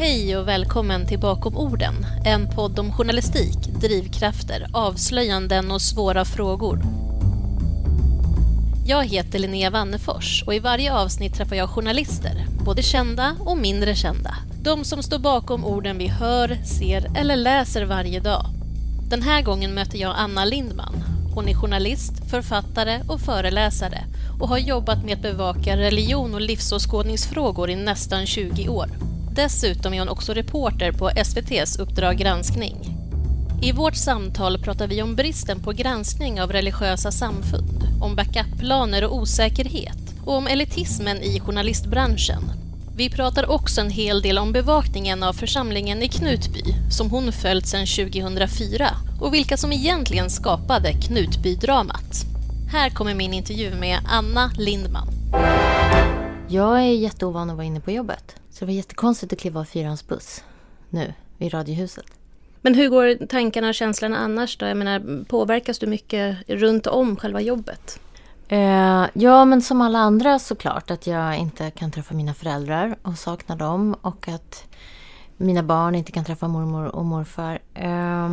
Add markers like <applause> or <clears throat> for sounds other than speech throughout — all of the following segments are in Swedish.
Hej och välkommen till Bakom orden, en podd om journalistik, drivkrafter, avslöjanden och svåra frågor. Jag heter Linnea Wannefors och i varje avsnitt träffar jag journalister, både kända och mindre kända. De som står bakom orden vi hör, ser eller läser varje dag. Den här gången möter jag Anna Lindman. Hon är journalist, författare och föreläsare och har jobbat med att bevaka religion och livsåskådningsfrågor i nästan 20 år. Dessutom är hon också reporter på SVTs Uppdrag granskning. I vårt samtal pratar vi om bristen på granskning av religiösa samfund, om backupplaner och osäkerhet och om elitismen i journalistbranschen. Vi pratar också en hel del om bevakningen av församlingen i Knutby som hon följt sedan 2004 och vilka som egentligen skapade Knutbydramat. Här kommer min intervju med Anna Lindman. Jag är jätteovan att vara inne på jobbet. Så det var jättekonstigt att kliva av fyrans buss nu i Radiohuset. Men hur går tankarna och känslorna annars då? Jag menar, påverkas du mycket runt om själva jobbet? Eh, ja, men som alla andra såklart att jag inte kan träffa mina föräldrar och sakna dem och att mina barn inte kan träffa mormor och morfar. Eh,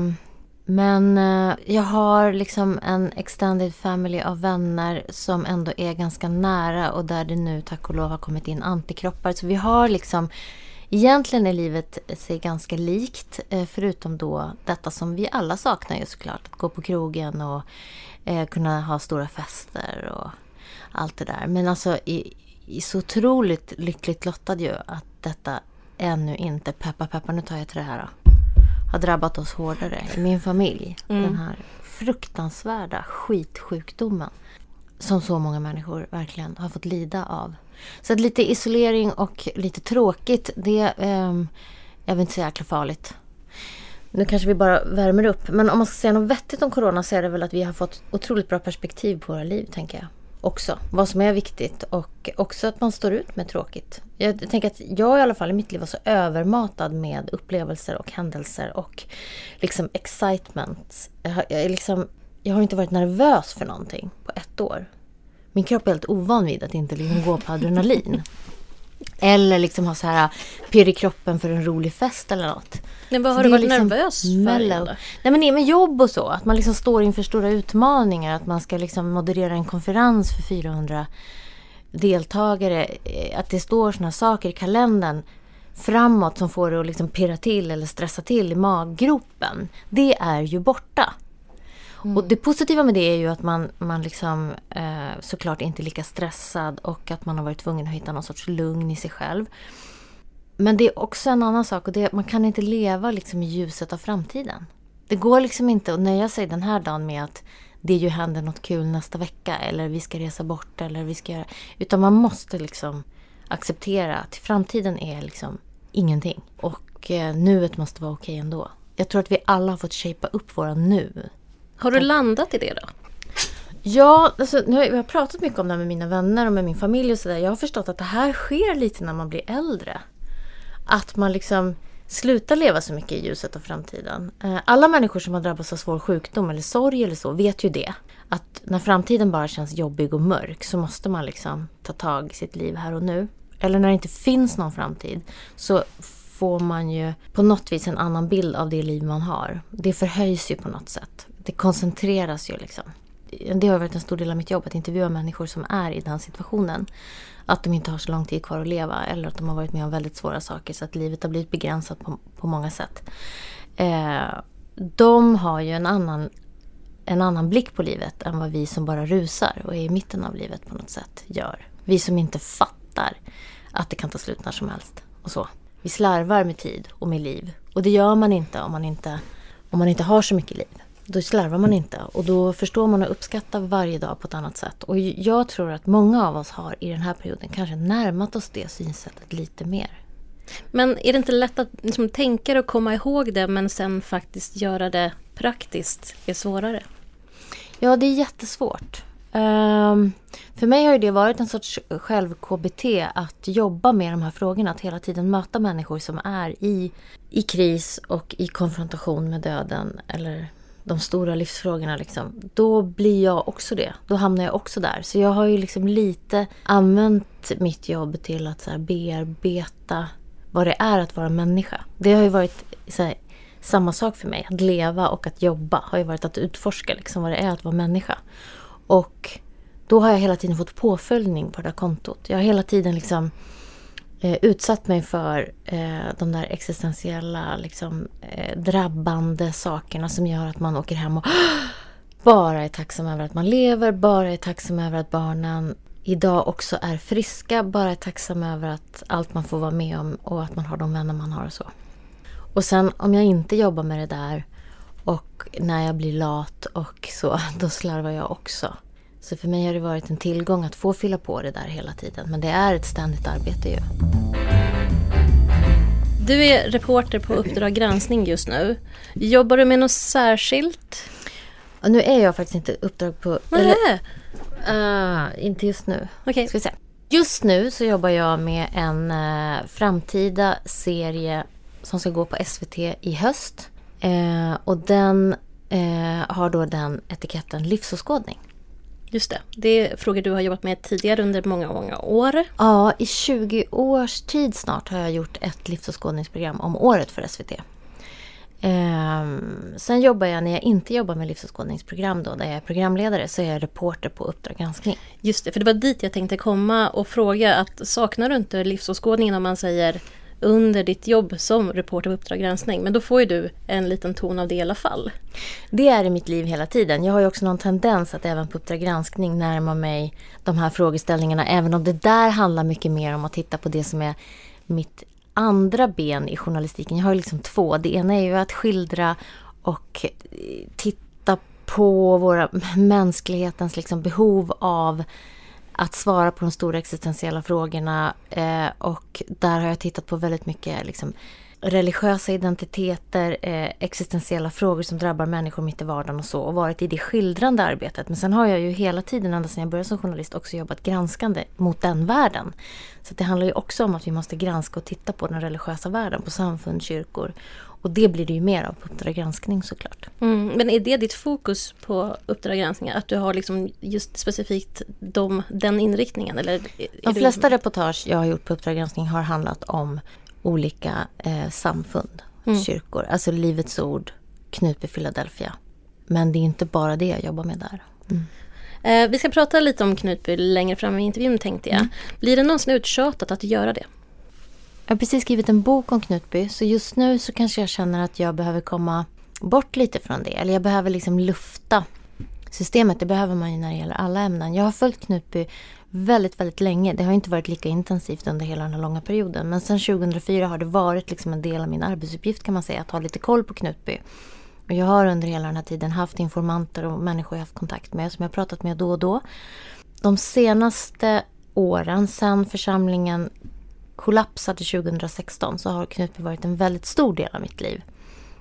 men eh, jag har liksom en extended family av vänner som ändå är ganska nära och där det nu tack och lov har kommit in antikroppar. Så vi har liksom Egentligen är livet sig ganska likt eh, förutom då detta som vi alla saknar ju såklart. Att gå på krogen och eh, kunna ha stora fester och allt det där. Men alltså i, i så otroligt lyckligt lottad ju att detta ännu inte, peppa peppa nu tar jag till det här då har drabbat oss hårdare i min familj. Mm. Den här fruktansvärda skitsjukdomen som så många människor verkligen har fått lida av. Så att lite isolering och lite tråkigt, det eh, jag vill inte säga jäkla farligt. Nu kanske vi bara värmer upp. Men om man ska säga något vettigt om corona så är det väl att vi har fått otroligt bra perspektiv på våra liv, tänker jag också. Vad som är viktigt och också att man står ut med tråkigt. Jag tänker att jag i alla fall i mitt liv var så övermatad med upplevelser och händelser och liksom excitement. Jag har, jag, liksom, jag har inte varit nervös för någonting på ett år. Min kropp är helt ovan vid att inte liksom gå på adrenalin. <laughs> Eller liksom ha så här pirr i kroppen för en rolig fest eller något. Men vad har du varit liksom nervös för? Nej men med jobb och så. Att man liksom står inför stora utmaningar. Att man ska liksom moderera en konferens för 400 deltagare. Eh, att det står såna saker i kalendern framåt som får det att liksom pirra till eller stressa till i maggropen. Det är ju borta. Mm. Och det positiva med det är ju att man, man liksom, eh, såklart inte är lika stressad och att man har varit tvungen att hitta någon sorts lugn i sig själv. Men det är också en annan sak och det är man kan inte leva liksom i ljuset av framtiden. Det går liksom inte att nöja sig den här dagen med att det ju händer något kul nästa vecka eller vi ska resa bort eller vi ska göra... Utan man måste liksom acceptera att framtiden är liksom ingenting. Och eh, nuet måste vara okej ändå. Jag tror att vi alla har fått shapea upp våra nu. Har du landat i det då? Ja, alltså, nu har jag, jag har pratat mycket om det här med mina vänner och med min familj och sådär. Jag har förstått att det här sker lite när man blir äldre. Att man liksom slutar leva så mycket i ljuset av framtiden. Eh, alla människor som har drabbats av svår sjukdom eller sorg eller så vet ju det. Att när framtiden bara känns jobbig och mörk så måste man liksom ta tag i sitt liv här och nu. Eller när det inte finns någon framtid så får man ju på något vis en annan bild av det liv man har. Det förhöjs ju på något sätt. Det koncentreras ju liksom. Det har varit en stor del av mitt jobb att intervjua människor som är i den situationen att de inte har så lång tid kvar att leva eller att de har varit med om väldigt svåra saker så att livet har blivit begränsat på, på många sätt. Eh, de har ju en annan, en annan blick på livet än vad vi som bara rusar och är i mitten av livet på något sätt gör. Vi som inte fattar att det kan ta slut när som helst och så. Vi slarvar med tid och med liv och det gör man inte om man inte, om man inte har så mycket liv. Då slarvar man inte och då förstår man och uppskattar varje dag på ett annat sätt. Och jag tror att många av oss har i den här perioden kanske närmat oss det synsättet lite mer. Men är det inte lätt att liksom, tänka och komma ihåg det men sen faktiskt göra det praktiskt är svårare? Ja, det är jättesvårt. Um, för mig har det varit en sorts själv-KBT att jobba med de här frågorna. Att hela tiden möta människor som är i, i kris och i konfrontation med döden eller de stora livsfrågorna liksom, då blir jag också det. Då hamnar jag också där. Så jag har ju liksom lite använt mitt jobb till att så här bearbeta vad det är att vara människa. Det har ju varit här, samma sak för mig. Att leva och att jobba har ju varit att utforska liksom, vad det är att vara människa. Och då har jag hela tiden fått påföljning på det där kontot. Jag har hela tiden liksom eh, utsatt mig för eh, de där existentiella liksom, eh, drabbande sakerna som gör att man åker hem och <gasps> bara är tacksam över att man lever, bara är tacksam över att barnen idag också är friska, bara är tacksam över att allt man får vara med om och att man har de vänner man har och så. Och sen om jag inte jobbar med det där och när jag blir lat och så, <laughs> då slarvar jag också. Så för mig har det varit en tillgång att få fylla på det där hela tiden. Men det är ett ständigt arbete ju. Du är reporter på Uppdrag granskning just nu. Jobbar du med något särskilt? Och nu är jag faktiskt inte Uppdrag på... Nej. Eller, uh, inte just nu. Okej. Ska vi se. Just nu så jobbar jag med en uh, framtida serie som ska gå på SVT i höst. Uh, och den har då den etiketten livsåskådning. Just det. Det är frågor du har jobbat med tidigare under många, många år. Ja, i 20 års tid snart har jag gjort ett livsåskådningsprogram om året för SVT. Ehm, sen jobbar jag, när jag inte jobbar med livsåskådningsprogram då, där jag är programledare, så är jag reporter på Uppdrag granskning. Just det, för det var dit jag tänkte komma och fråga att saknar du inte livsåskådningen om man säger under ditt jobb som reporter på Uppdrag granskning. Men då får ju du en liten ton av det i alla fall. Det är i mitt liv hela tiden. Jag har ju också någon tendens att även på Uppdrag granskning närma mig de här frågeställningarna. Även om det där handlar mycket mer om att titta på det som är mitt andra ben i journalistiken. Jag har ju liksom två. Det ena är ju att skildra och eh, titta på våra mänsklighetens liksom behov av att svara på de stora existentiella frågorna. Eh, och där har jag tittat på väldigt mycket liksom, religiösa identiteter, eh, existentiella frågor som drabbar människor mitt i vardagen och så. Och varit i det skildrande arbetet. Men sen har jag ju hela tiden, ända sedan jag började som journalist, också jobbat granskande mot den världen. Så det handlar ju också om att vi måste granska och titta på den religiösa världen, på samfund, kyrkor och det blir det ju mer av på Uppdrag granskning såklart. Mm, men är det ditt fokus på Uppdrag granskning? Att du har liksom just specifikt de, den inriktningen? Eller de flesta du... reportage jag har gjort på Uppdrag granskning har handlat om olika eh, samfund, mm. kyrkor. Alltså Livets Ord, Knutby, Philadelphia. Men det är inte bara det jag jobbar med där. Mm. Eh, vi ska prata lite om Knutby längre fram i intervjun tänkte jag. Mm. Blir det någonsin uttjatat att göra det? Jag har precis skrivit en bok om Knutby så just nu så kanske jag känner att jag behöver komma bort lite från det. Eller jag behöver liksom lufta systemet. Det behöver man ju när det gäller alla ämnen. Jag har följt Knutby väldigt, väldigt länge. Det har inte varit lika intensivt under hela den här långa perioden. Men sedan 2004 har det varit liksom en del av min arbetsuppgift kan man säga. Att ha lite koll på Knutby. Och jag har under hela den här tiden haft informanter och människor jag haft kontakt med som jag pratat med då och då. De senaste åren, sedan församlingen kollapsade 2016 så har Knutby varit en väldigt stor del av mitt liv.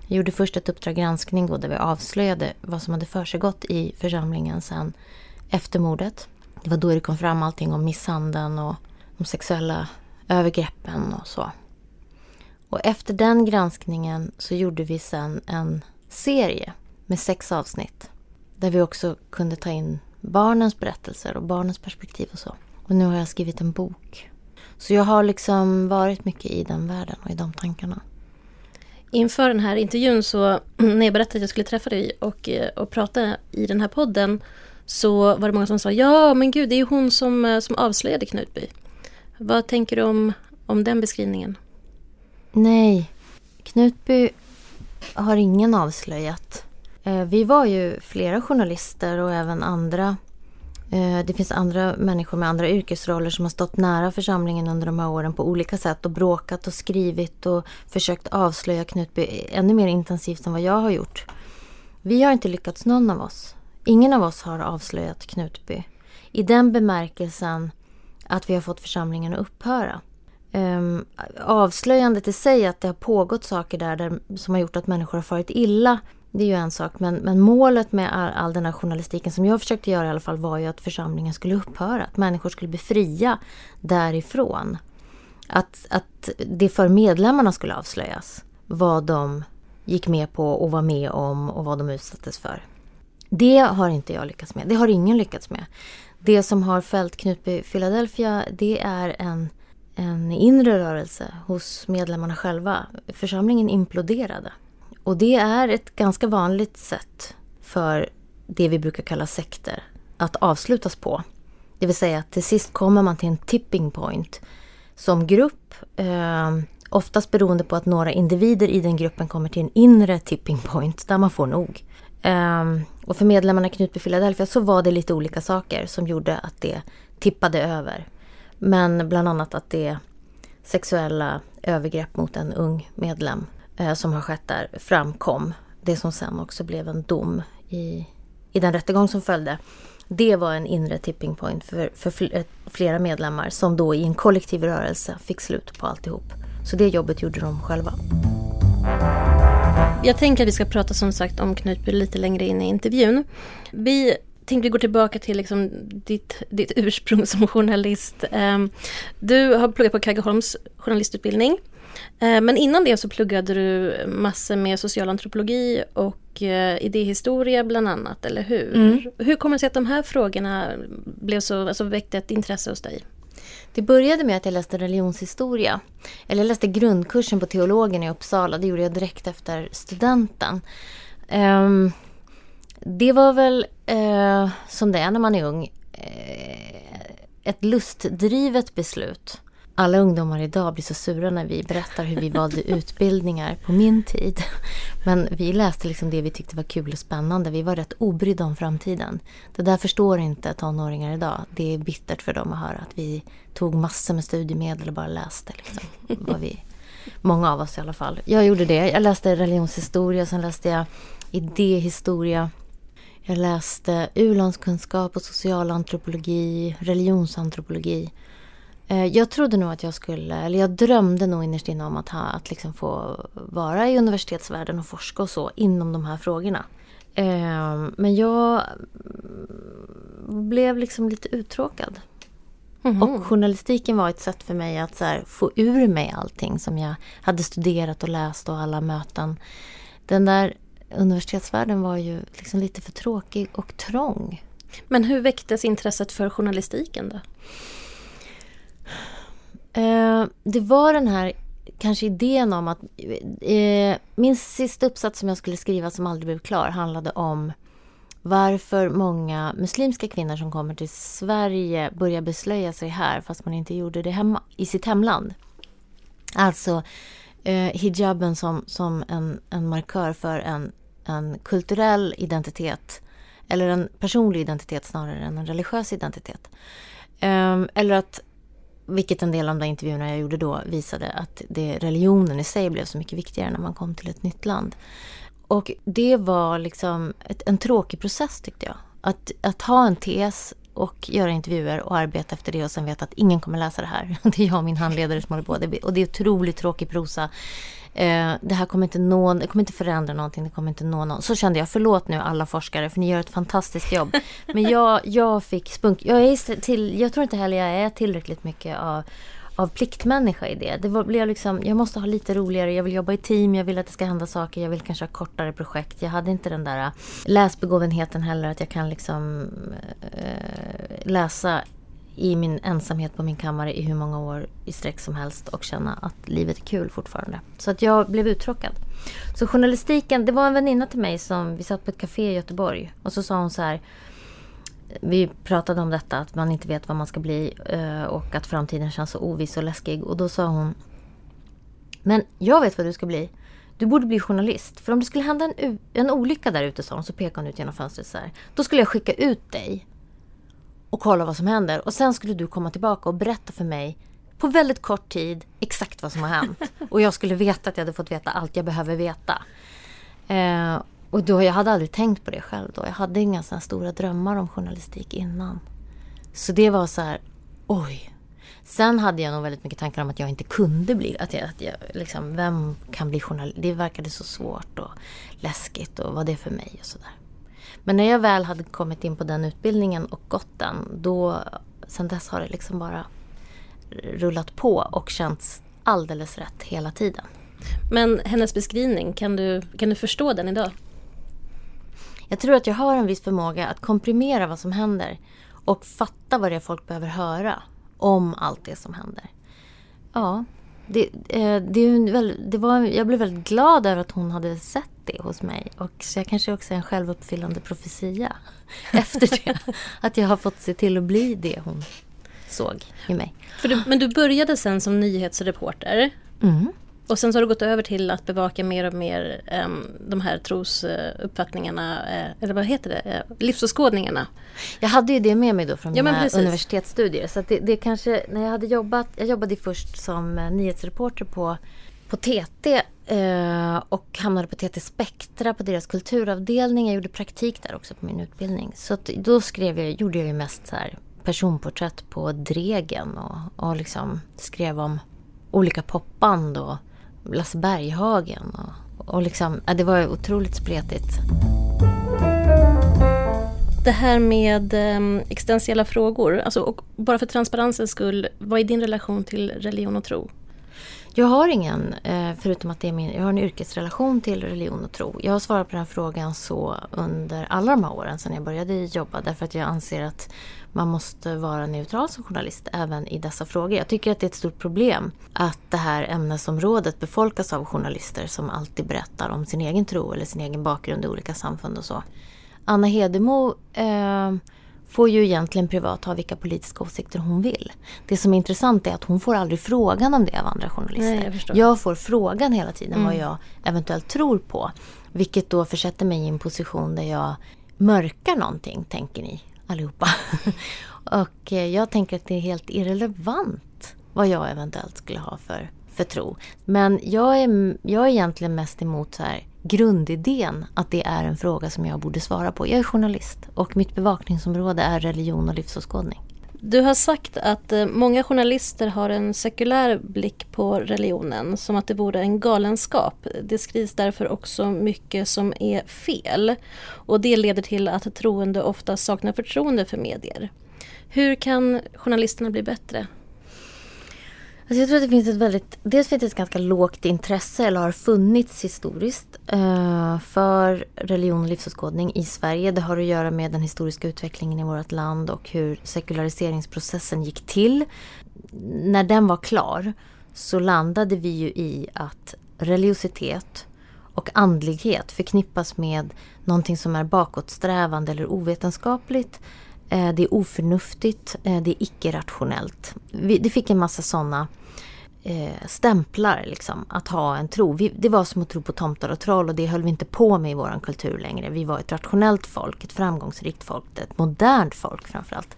Jag gjorde först ett Uppdrag granskning då där vi avslöjade vad som hade försiggått i församlingen sen efter mordet. Det var då det kom fram allting om misshandeln och de sexuella övergreppen och så. Och efter den granskningen så gjorde vi sen en serie med sex avsnitt. Där vi också kunde ta in barnens berättelser och barnens perspektiv och så. Och nu har jag skrivit en bok så jag har liksom varit mycket i den världen och i de tankarna. Inför den här intervjun så <clears throat> när jag berättade att jag skulle träffa dig och, eh, och prata i den här podden så var det många som sa ja men gud det är ju hon som, eh, som avslöjade Knutby. Vad tänker du om, om den beskrivningen? Nej, Knutby har ingen avslöjat. Eh, vi var ju flera journalister och även andra Eh, det finns andra människor med andra yrkesroller som har stått nära församlingen under de här åren på olika sätt och bråkat och skrivit och försökt avslöja Knutby ännu mer intensivt än vad jag har gjort. Vi har inte lyckats någon av oss. Ingen av oss har avslöjat Knutby. I den bemärkelsen att vi har fått församlingen att upphöra. Um, avslöjandet i sig att det har pågått saker där, där som har gjort att människor har farit illa det är ju en sak, men, men målet med all, all den här journalistiken som jag försökte göra i alla fall var ju att församlingen skulle upphöra. Att människor skulle bli fria därifrån. Att, att det för medlemmarna skulle avslöjas. Vad de gick med på och var med om och vad de utsattes för. Det har inte jag lyckats med. Det har ingen lyckats med. Det som har fällt Knutby Philadelphia det är en en inre rörelse hos medlemmarna själva. Församlingen imploderade. Och det är ett ganska vanligt sätt för det vi brukar kalla sekter att avslutas på. Det vill säga att till sist kommer man till en tipping point som grupp. Eh, oftast beroende på att några individer i den gruppen kommer till en inre tipping point där man får nog. Eh, och för medlemmarna i Knutby Philadelphia så var det lite olika saker som gjorde att det tippade över. Men bland annat att det sexuella övergrepp mot en ung medlem Eh, som har skett där framkom. Det som sen också blev en dom i, i den rättegång som följde. Det var en inre tipping point för, för eh, flera medlemmar som då i en kollektiv rörelse fick slut på alltihop. Så det jobbet gjorde de själva. Jag tänker att vi ska prata som sagt om Knutby lite längre in i intervjun. Vi tänkte gå tillbaka till liksom ditt, ditt ursprung som journalist. Ehm, du har pluggat på Kaggeholms journalistutbildning. Ehm, men innan det så pluggade du massor med socialantropologi och eh, idéhistoria bland annat, eller hur? Mm. Hur kommer det sig att de här frågorna blev så, alltså väckte ett intresse hos dig? Det började med att jag läste religionshistoria. Eller jag läste grundkursen på teologen i Uppsala. Det gjorde jag direkt efter studenten. Um, det var väl eh, som det är när man är ung. Eh, ett lustdrivet beslut. Alla ungdomar idag blir så sura när vi berättar hur vi valde utbildningar på min tid. Men vi läste liksom det vi tyckte var kul och spännande. Vi var rätt obrydda om framtiden. Det där förstår inte tonåringar idag. Det är bittert för dem att höra att vi tog massor med studiemedel och bara läste. Liksom, vad vi, många av oss i alla fall. Jag gjorde det. Jag läste religionshistoria, sen läste jag idéhistoria. Jag läste u-landskunskap och socialantropologi, religionsantropologi. Eh, jag trodde nog att jag skulle, eller jag drömde nog innerst inne om att, ha, att liksom få vara i universitetsvärlden och forska och så inom de här frågorna. Eh, men jag blev liksom lite uttråkad. Mm -hmm. Och journalistiken var ett sätt för mig att så få ur mig allting som jag hade studerat och läst och alla möten. Den där universitetsvärlden var ju liksom lite för tråkig och trång. Men hur väcktes intresset för journalistiken då? Eh, det var den här kanske idén om att eh, min sista uppsats som jag skulle skriva som aldrig blev klar handlade om varför många muslimska kvinnor som kommer till Sverige börjar beslöja sig här fast man inte gjorde det hemma, i sitt hemland. Alltså eh, hijaben som, som en, en markör för en, en kulturell identitet. Eller en personlig identitet snarare än en religiös identitet. Eh, eller att, vilket en del av de intervjuerna jag gjorde då visade, att det, religionen i sig blev så mycket viktigare när man kom till ett nytt land. Och det var liksom ett, en tråkig process tyckte jag. Att, att ha en tes och göra intervjuer och arbeta efter det och sen veta att ingen kommer läsa det här. <laughs> Det är jag och min handledare som håller på. Det, och det är otroligt tråkig prosa. Eh, det här kommer inte, nå, det kommer inte förändra någonting, det kommer inte nå någon. Så kände jag, förlåt nu alla forskare för ni gör ett fantastiskt jobb. <laughs> Men jag, jag fick spunk. Jag, är till, jag tror inte heller jag är tillräckligt mycket av av pliktmänniska i det. Det blev liksom, jag måste ha lite roligare, jag vill jobba i team, jag vill att det ska hända saker, jag vill kanske ha kortare projekt. Jag hade inte den där äh, läsbegåvenheten heller, att jag kan liksom äh, läsa i min ensamhet på min kammare i hur många år i sträck som helst och känna att livet är kul fortfarande. Så att jag blev uttråkad. Så journalistiken, det var en väninna till mig som, vi satt på ett café i Göteborg och så sa hon så här vi pratade om detta, att man inte vet vad man ska bli eh, och att framtiden känns så oviss och läskig. Och då sa hon Men jag vet vad du ska bli. Du borde bli journalist. För om det skulle hända en, en olycka där ute, sa hon, så pekade hon ut genom fönstret så här. Då skulle jag skicka ut dig och kolla vad som händer. Och sen skulle du komma tillbaka och berätta för mig på väldigt kort tid exakt vad som har hänt. <laughs> Och jag skulle veta att jag hade fått veta allt jag behöver veta. Eh, och då, jag hade aldrig tänkt på det själv då. Jag hade inga såna stora drömmar om journalistik innan. Så det var så här, oj. Sen hade jag nog väldigt mycket tankar om att jag inte kunde bli, att jag, att jag liksom, vem kan bli journalist? Det verkade så svårt och läskigt och vad det är för mig och sådär. Men när jag väl hade kommit in på den utbildningen och gått den, då, sen dess har det liksom bara rullat på och känts alldeles rätt hela tiden. Men hennes beskrivning, kan du, kan du förstå den idag? Jag tror att jag har en viss förmåga att komprimera vad som händer och fatta vad det är folk behöver höra om allt det som händer. ja, det, eh, det, det var, jag blev väldigt glad över att hon hade sett det hos mig. Och så jag kanske också är en självuppfyllande profetia <laughs> efter det. att jag har fått se till att bli det hon såg i mig. Du, men du började sen som nyhetsreporter. Mm. Och sen så har du gått över till att bevaka mer och mer um, de här trosuppfattningarna, uh, eller vad heter det, uh, livsåskådningarna. Jag hade ju det med mig då från ja, mina universitetsstudier. Så det, det kanske, när jag hade jobbat, jag jobbade först som uh, nyhetsreporter på, på TT uh, och hamnade på TT Spektra på deras kulturavdelning. Jag gjorde praktik där också på min utbildning. Så då skrev jag, gjorde jag ju mest så här personporträtt på Dregen och, och liksom skrev om olika popband och Lasse Berghagen. Och, och liksom, ja, det var otroligt spretigt. Det här med eh, existentiella frågor, alltså, och bara för transparensens skull, vad är din relation till religion och tro? Jag har ingen, eh, förutom att det är min, jag har en yrkesrelation till religion och tro. Jag har svarat på den här frågan så under alla de här åren sedan jag började jobba därför att jag anser att man måste vara neutral som journalist även i dessa frågor. Jag tycker att det är ett stort problem att det här ämnesområdet befolkas av journalister som alltid berättar om sin egen tro eller sin egen bakgrund i olika samfund och så. Anna Hedemo eh, får ju egentligen privat ha vilka politiska åsikter hon vill. Det som är intressant är att hon får aldrig frågan om det av andra journalister. Nej, jag, jag, får frågan hela tiden mm. vad jag eventuellt tror på. Vilket då försätter mig i en position där jag mörkar någonting, tänker ni allihopa. <laughs> och eh, jag tänker att det är helt irrelevant vad jag eventuellt skulle ha för, för tro. Men jag är, jag är egentligen mest emot så här, grundidén att det är en fråga som jag borde svara på. Jag är journalist och mitt bevakningsområde är religion och livsåskådning. Du har sagt att eh, många journalister har en sekulär blick på religionen, som att det vore en galenskap. Det skrivs därför också mycket som är fel. Och det leder till att troende ofta saknar förtroende för medier. Hur kan journalisterna bli bättre? Alltså jag tror att det finns ett väldigt, dels finns det ett ganska lågt intresse, eller har funnits historiskt, eh, för religion och livsåskådning i Sverige. Det har att göra med den historiska utvecklingen i vårt land och hur sekulariseringsprocessen gick till. När den var klar så landade vi ju i att religiositet och andlighet förknippas med någonting som är bakåtsträvande eller ovetenskapligt Eh, Eh, det är oförnuftigt, eh, det är icke-rationellt. Det fick en massa sådana eh, stämplar, liksom, att ha en tro. det var som att tro på tomtar och troll och det höll vi inte på med i vår kultur längre. Vi var ett rationellt folk, ett framgångsrikt folk, ett modernt folk framförallt.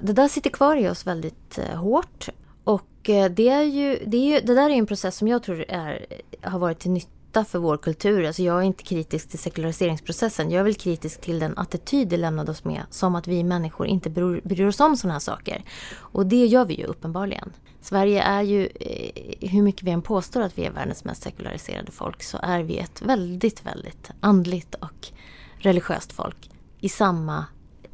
Det där sitter kvar i oss väldigt hårt. Och det, är ju, det, är ju, det där är en process som jag tror är, har varit till nytta nytta för vår kultur. Alltså jag är inte kritisk till sekulariseringsprocessen. Jag är väl kritisk till den attityd det lämnade oss med. Som att vi människor inte bryr, bryr oss om sådana här saker. Och det gör vi ju uppenbarligen. Sverige är ju, eh, hur mycket vi än påstår att vi är världens mest sekulariserade folk, så är vi ett väldigt, väldigt andligt och religiöst folk. I samma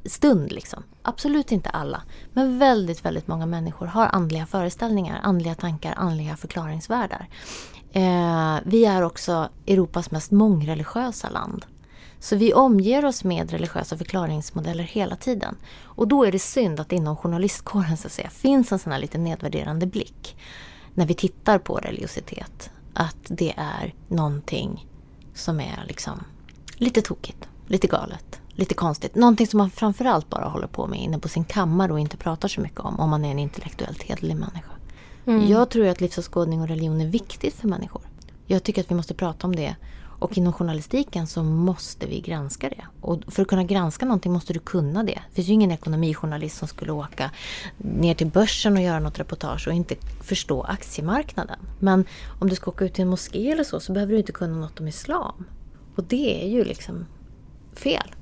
stund liksom. Absolut inte alla. Men väldigt, väldigt många människor har andliga föreställningar, andliga tankar, andliga förklaringsvärldar. Eh, vi är också Europas mest mångreligiösa land. Så vi omger oss med religiösa förklaringsmodeller hela tiden. Och då är det synd att inom journalistkåren så att säga, finns en sån här lite nedvärderande blick. När vi tittar på religiositet. Att det är någonting som är liksom lite tokigt, lite galet, lite konstigt. Någonting som man framförallt bara håller på med inne på sin kammare och inte pratar så mycket om, om man är en intellektuellt hederlig människa. Mm. Jag tror att livsåskådning och religion är viktigt för människor. Jag tycker att vi måste prata om det. Och inom journalistiken så måste vi granska det. Och för att kunna granska någonting måste du kunna det. Det finns ju ingen ekonomijournalist som skulle åka ner till börsen och göra något reportage och inte förstå aktiemarknaden. Men om du ska åka ut till en moské eller så, så behöver du inte kunna något om islam. Och det är ju liksom fel.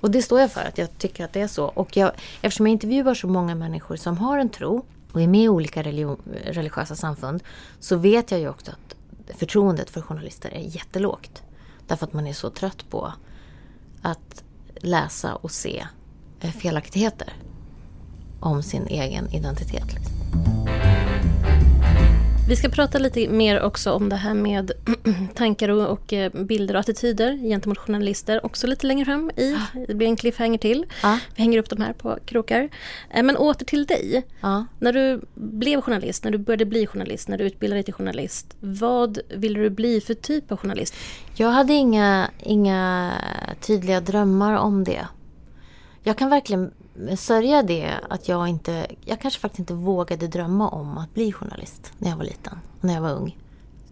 Och det står jag för, att jag tycker att det är så. Och jag, eftersom jag intervjuar så många människor som har en tro och är med i olika religion, religiösa samfund så vet jag ju också att förtroendet för journalister är jättelågt. Därför att man är så trött på att läsa och se eh, felaktigheter om sin egen identitet. Liksom. Vi ska prata lite mer också om det här med <clears throat> tankar och, och, eh, bilder och attityder gentemot journalister. Också lite längre fram i. Det blir en cliffhanger till. Ja. Vi hänger upp de här på krokar. Eh, men åter till dig. Ja. När du blev journalist, när du började bli journalist, när du utbildade dig till journalist. Vad ville du bli för typ av journalist? Jag hade inga, inga tydliga drömmar om det. Jag kan verkligen sörja det att jag inte... Jag kanske faktiskt inte vågade drömma om att bli journalist när jag var liten, när jag var ung.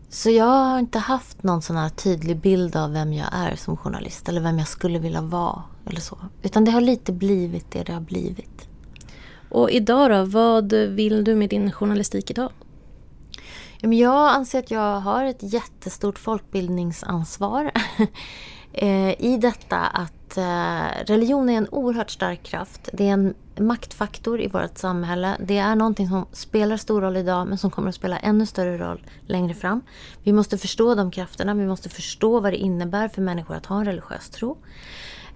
Så jag har inte haft någon sån här tydlig bild av vem jag är som journalist eller vem jag skulle vilja vara eller så. Utan det har lite blivit det det har blivit. Och idag då, vad vill du med din journalistik idag? Jag anser att jag har ett jättestort folkbildningsansvar <laughs> eh, i detta att Eh, religion är en oerhört stark kraft. Det är en maktfaktor i vårt samhälle. Det är någonting som spelar stor roll idag men som kommer att spela ännu större roll längre fram. Vi måste förstå de krafterna. Vi måste förstå vad det innebär för människor att ha en religiös tro.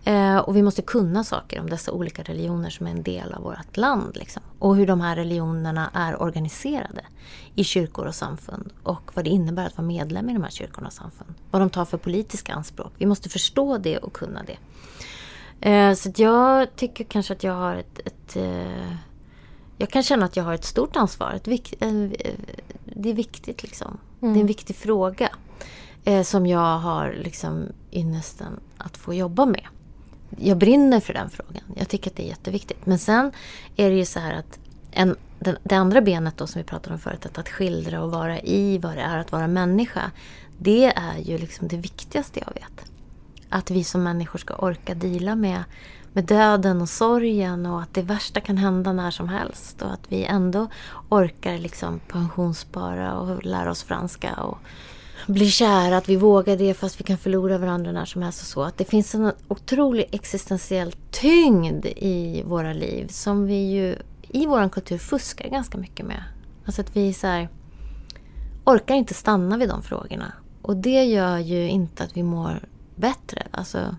Eh, och vi måste kunna saker om dessa olika religioner som är en del av vårt land. Liksom. Och hur de här religionerna är organiserade i kyrkor och samfund. Och vad det innebär att vara medlem i de här kyrkorna och samfund. Vad de tar för politiska anspråk. Vi måste förstå det och kunna det. Eh, så jag tycker kanske att jag har ett... ett eh, jag kan känna att jag har ett stort ansvar. Ett vik, det är viktigt liksom. Mm. Det är en viktig fråga. som jag har liksom ynnesten att få jobba med jag brinner för den frågan. Jag tycker att det är jätteviktigt. Men sen är det ju så här att en, den, det andra benet då som vi pratade om förut, att, att skildra och vara i vad det är att vara människa. Det är ju liksom det viktigaste jag vet. Att vi som människor ska orka dela med, med döden och sorgen och att det värsta kan hända när som helst. Och att vi ändå orkar liksom pensionsspara och lära oss franska och bli kära, att vi vågar det fast vi kan förlora varandra när som helst och så. Att det finns en otrolig existentiell tyngd i våra liv som vi ju i vår kultur fuskar ganska mycket med. Alltså att vi så här, orkar inte stanna vid de frågorna. Och det gör ju inte att vi mår bättre. Alltså,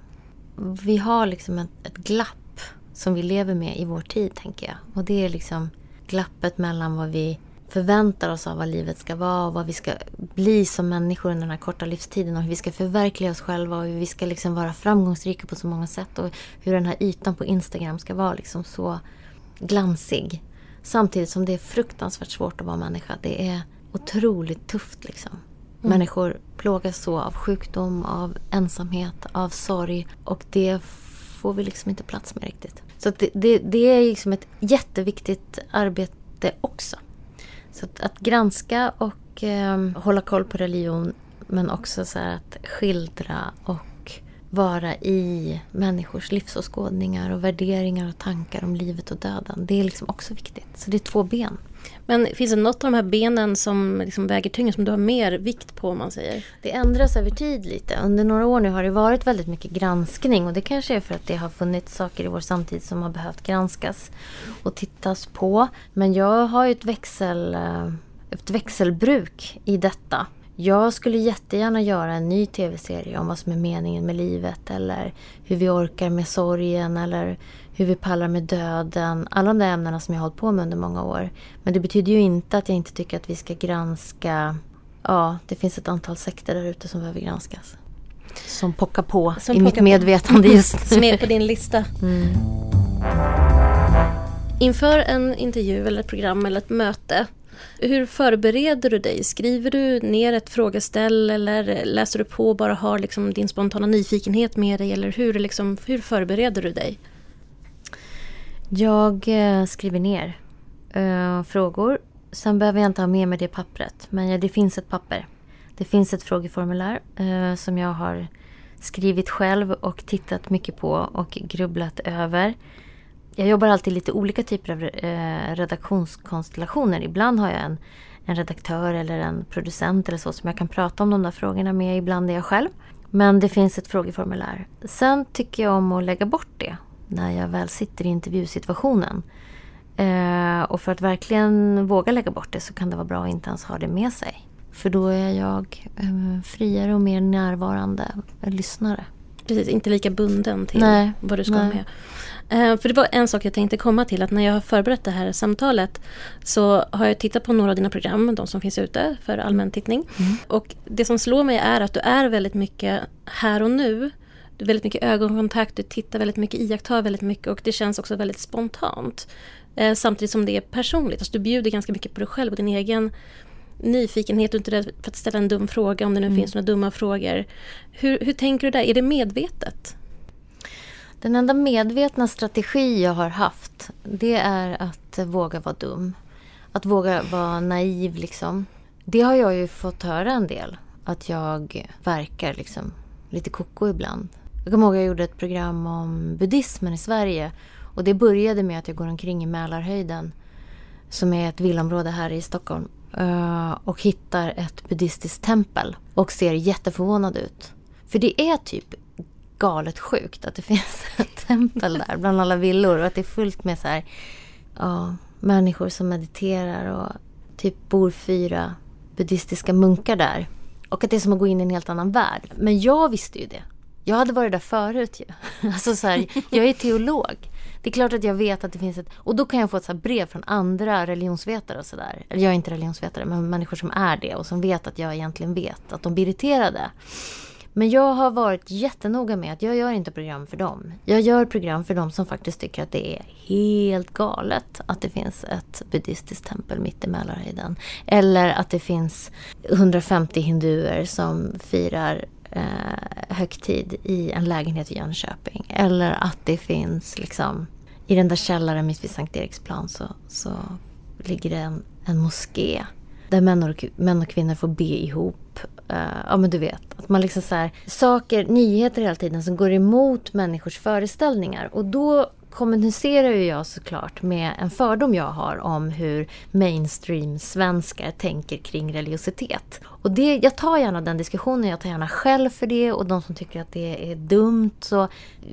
vi har liksom ett, ett glapp som vi lever med i vår tid, tänker jag. Och det är liksom glappet mellan vad vi förväntar oss av vad livet ska vara och vad vi ska bli som människor under den här korta livstiden och hur vi ska förverkliga oss själva och hur vi ska liksom vara framgångsrika på så många sätt och hur den här ytan på Instagram ska vara liksom så glansig. Samtidigt som det är fruktansvärt svårt att vara människa. Det är otroligt tufft liksom. Mm. Människor plågas så av sjukdom, av ensamhet, av sorg och det får vi liksom inte plats med riktigt. Så det, det, det är liksom ett jätteviktigt arbete också. Så att, att granska och eh, hålla koll på religion men också så att skildra och vara i människors livsåskådningar och värderingar och tankar om livet och döden. Det är liksom också viktigt. Så det är två ben. Men finns det något av de här benen som liksom väger tyngre, som du har mer vikt på om man säger? Det ändras över tid lite. Under några år nu har det varit väldigt mycket granskning och det kanske är för att det har funnits saker i vår samtid som har behövt granskas och tittas på. Men jag har ju ett, växel, eh, ett växelbruk i detta. Jag skulle jättegärna göra en ny tv-serie om vad som är meningen med livet eller hur vi orkar med sorgen eller hur vi pallar med döden. Alla de där ämnena som jag har hållit på med under många år. Men det betyder ju inte att jag inte tycker att vi ska granska... Ja, det finns ett antal sekter där ute som behöver granskas. Som pockar på som i mitt medvetande just <laughs> nu. Som är på din lista. Mm. Inför en intervju eller ett program eller ett möte hur förbereder du dig? Skriver du ner ett frågeställ eller läser du på och bara har liksom din spontana nyfikenhet med dig? Eller hur, liksom, hur förbereder du dig? Jag eh, skriver ner uh, frågor. Sen behöver jag inte ha med mig det pappret. Men ja, det finns ett papper. Det finns ett frågeformulär uh, som jag har skrivit själv och tittat mycket på och grubblat över. Jag jobbar alltid lite olika typer av uh, redaktionskonstellationer. Ibland har jag en, en redaktör eller en producent eller så som jag kan prata om de där frågorna med. Ibland är jag själv. Men det finns ett frågeformulär. Sen tycker jag om att lägga bort det när jag väl sitter i intervjusituationen. Eh, och för att verkligen våga lägga bort det så kan det vara bra att inte ens ha det med sig. För då är jag eh, friare och mer närvarande lyssnare. precis, inte lika bunden till nej, vad du ska nej. med. Uh, för det var en sak jag tänkte komma till att när jag har förberett det här samtalet så har jag tittat på några av dina program, de som finns ute för allmän tittning. Mm. Och det som slår mig är att du är väldigt mycket här och nu. Du har väldigt mycket ögonkontakt, du tittar väldigt mycket, iakttar väldigt mycket och det känns också väldigt spontant. Uh, samtidigt som det är personligt, alltså du bjuder ganska mycket på dig själv och din egen nyfikenhet och inte rädd för att ställa en dum fråga om det nu mm. finns några dumma frågor. Hur, hur tänker du där? Är det medvetet? Den enda medvetna strategi jag har haft det är att våga vara dum. Att våga vara naiv liksom. Det har jag ju fått höra en del. Att jag verkar liksom lite koko ibland. Jag kommer ihåg att jag gjorde ett program om buddhismen i Sverige. Och det började med att jag går omkring i Mälarhöjden. Som är ett villområde här i Stockholm. Eh, och hittar ett buddhistiskt tempel. Och ser jätteförvånad ut. För det är typ galet sjukt att det <laughs> finns ett tempel där bland alla villor och att det är fullt med så här, ja, människor som mediterar och typ bor fyra buddhistiska munkar där. Och att det är som att gå in i en helt annan värld. Men jag visste ju det. Jag hade varit där förut ju. <laughs> Alltså så här, jag är teolog. Det är klart att jag vet att det finns ett... Och då kan jag få ett så brev från andra religionsvetare och sådär. Eller jag är inte religionsvetare, men människor som är det och som vet att jag egentligen vet. Att de blir irriterade. Men jag har varit jättenoga med att jag gör inte program för dem. Jag gör program för dem som faktiskt tycker att det är helt galet att det finns ett buddhistiskt tempel mitt i Mälarhöjden. Eller att det finns 150 hinduer som firar eh, högtid i en lägenhet i Jönköping. Eller att det finns liksom i den där källaren mitt vid Sankt Eriksplan så, så ligger det en, en moské där män och, män och kvinnor får be ihop. Uh, ja men du vet, att man liksom så här, saker, nyheter hela tiden som går emot människors föreställningar. Och då kommunicerar ju jag såklart med en fördom jag har om hur mainstream-svenskar tänker kring religiositet. Och det, jag tar gärna den diskussionen, jag tar gärna själv för det och de som tycker att det är dumt. Så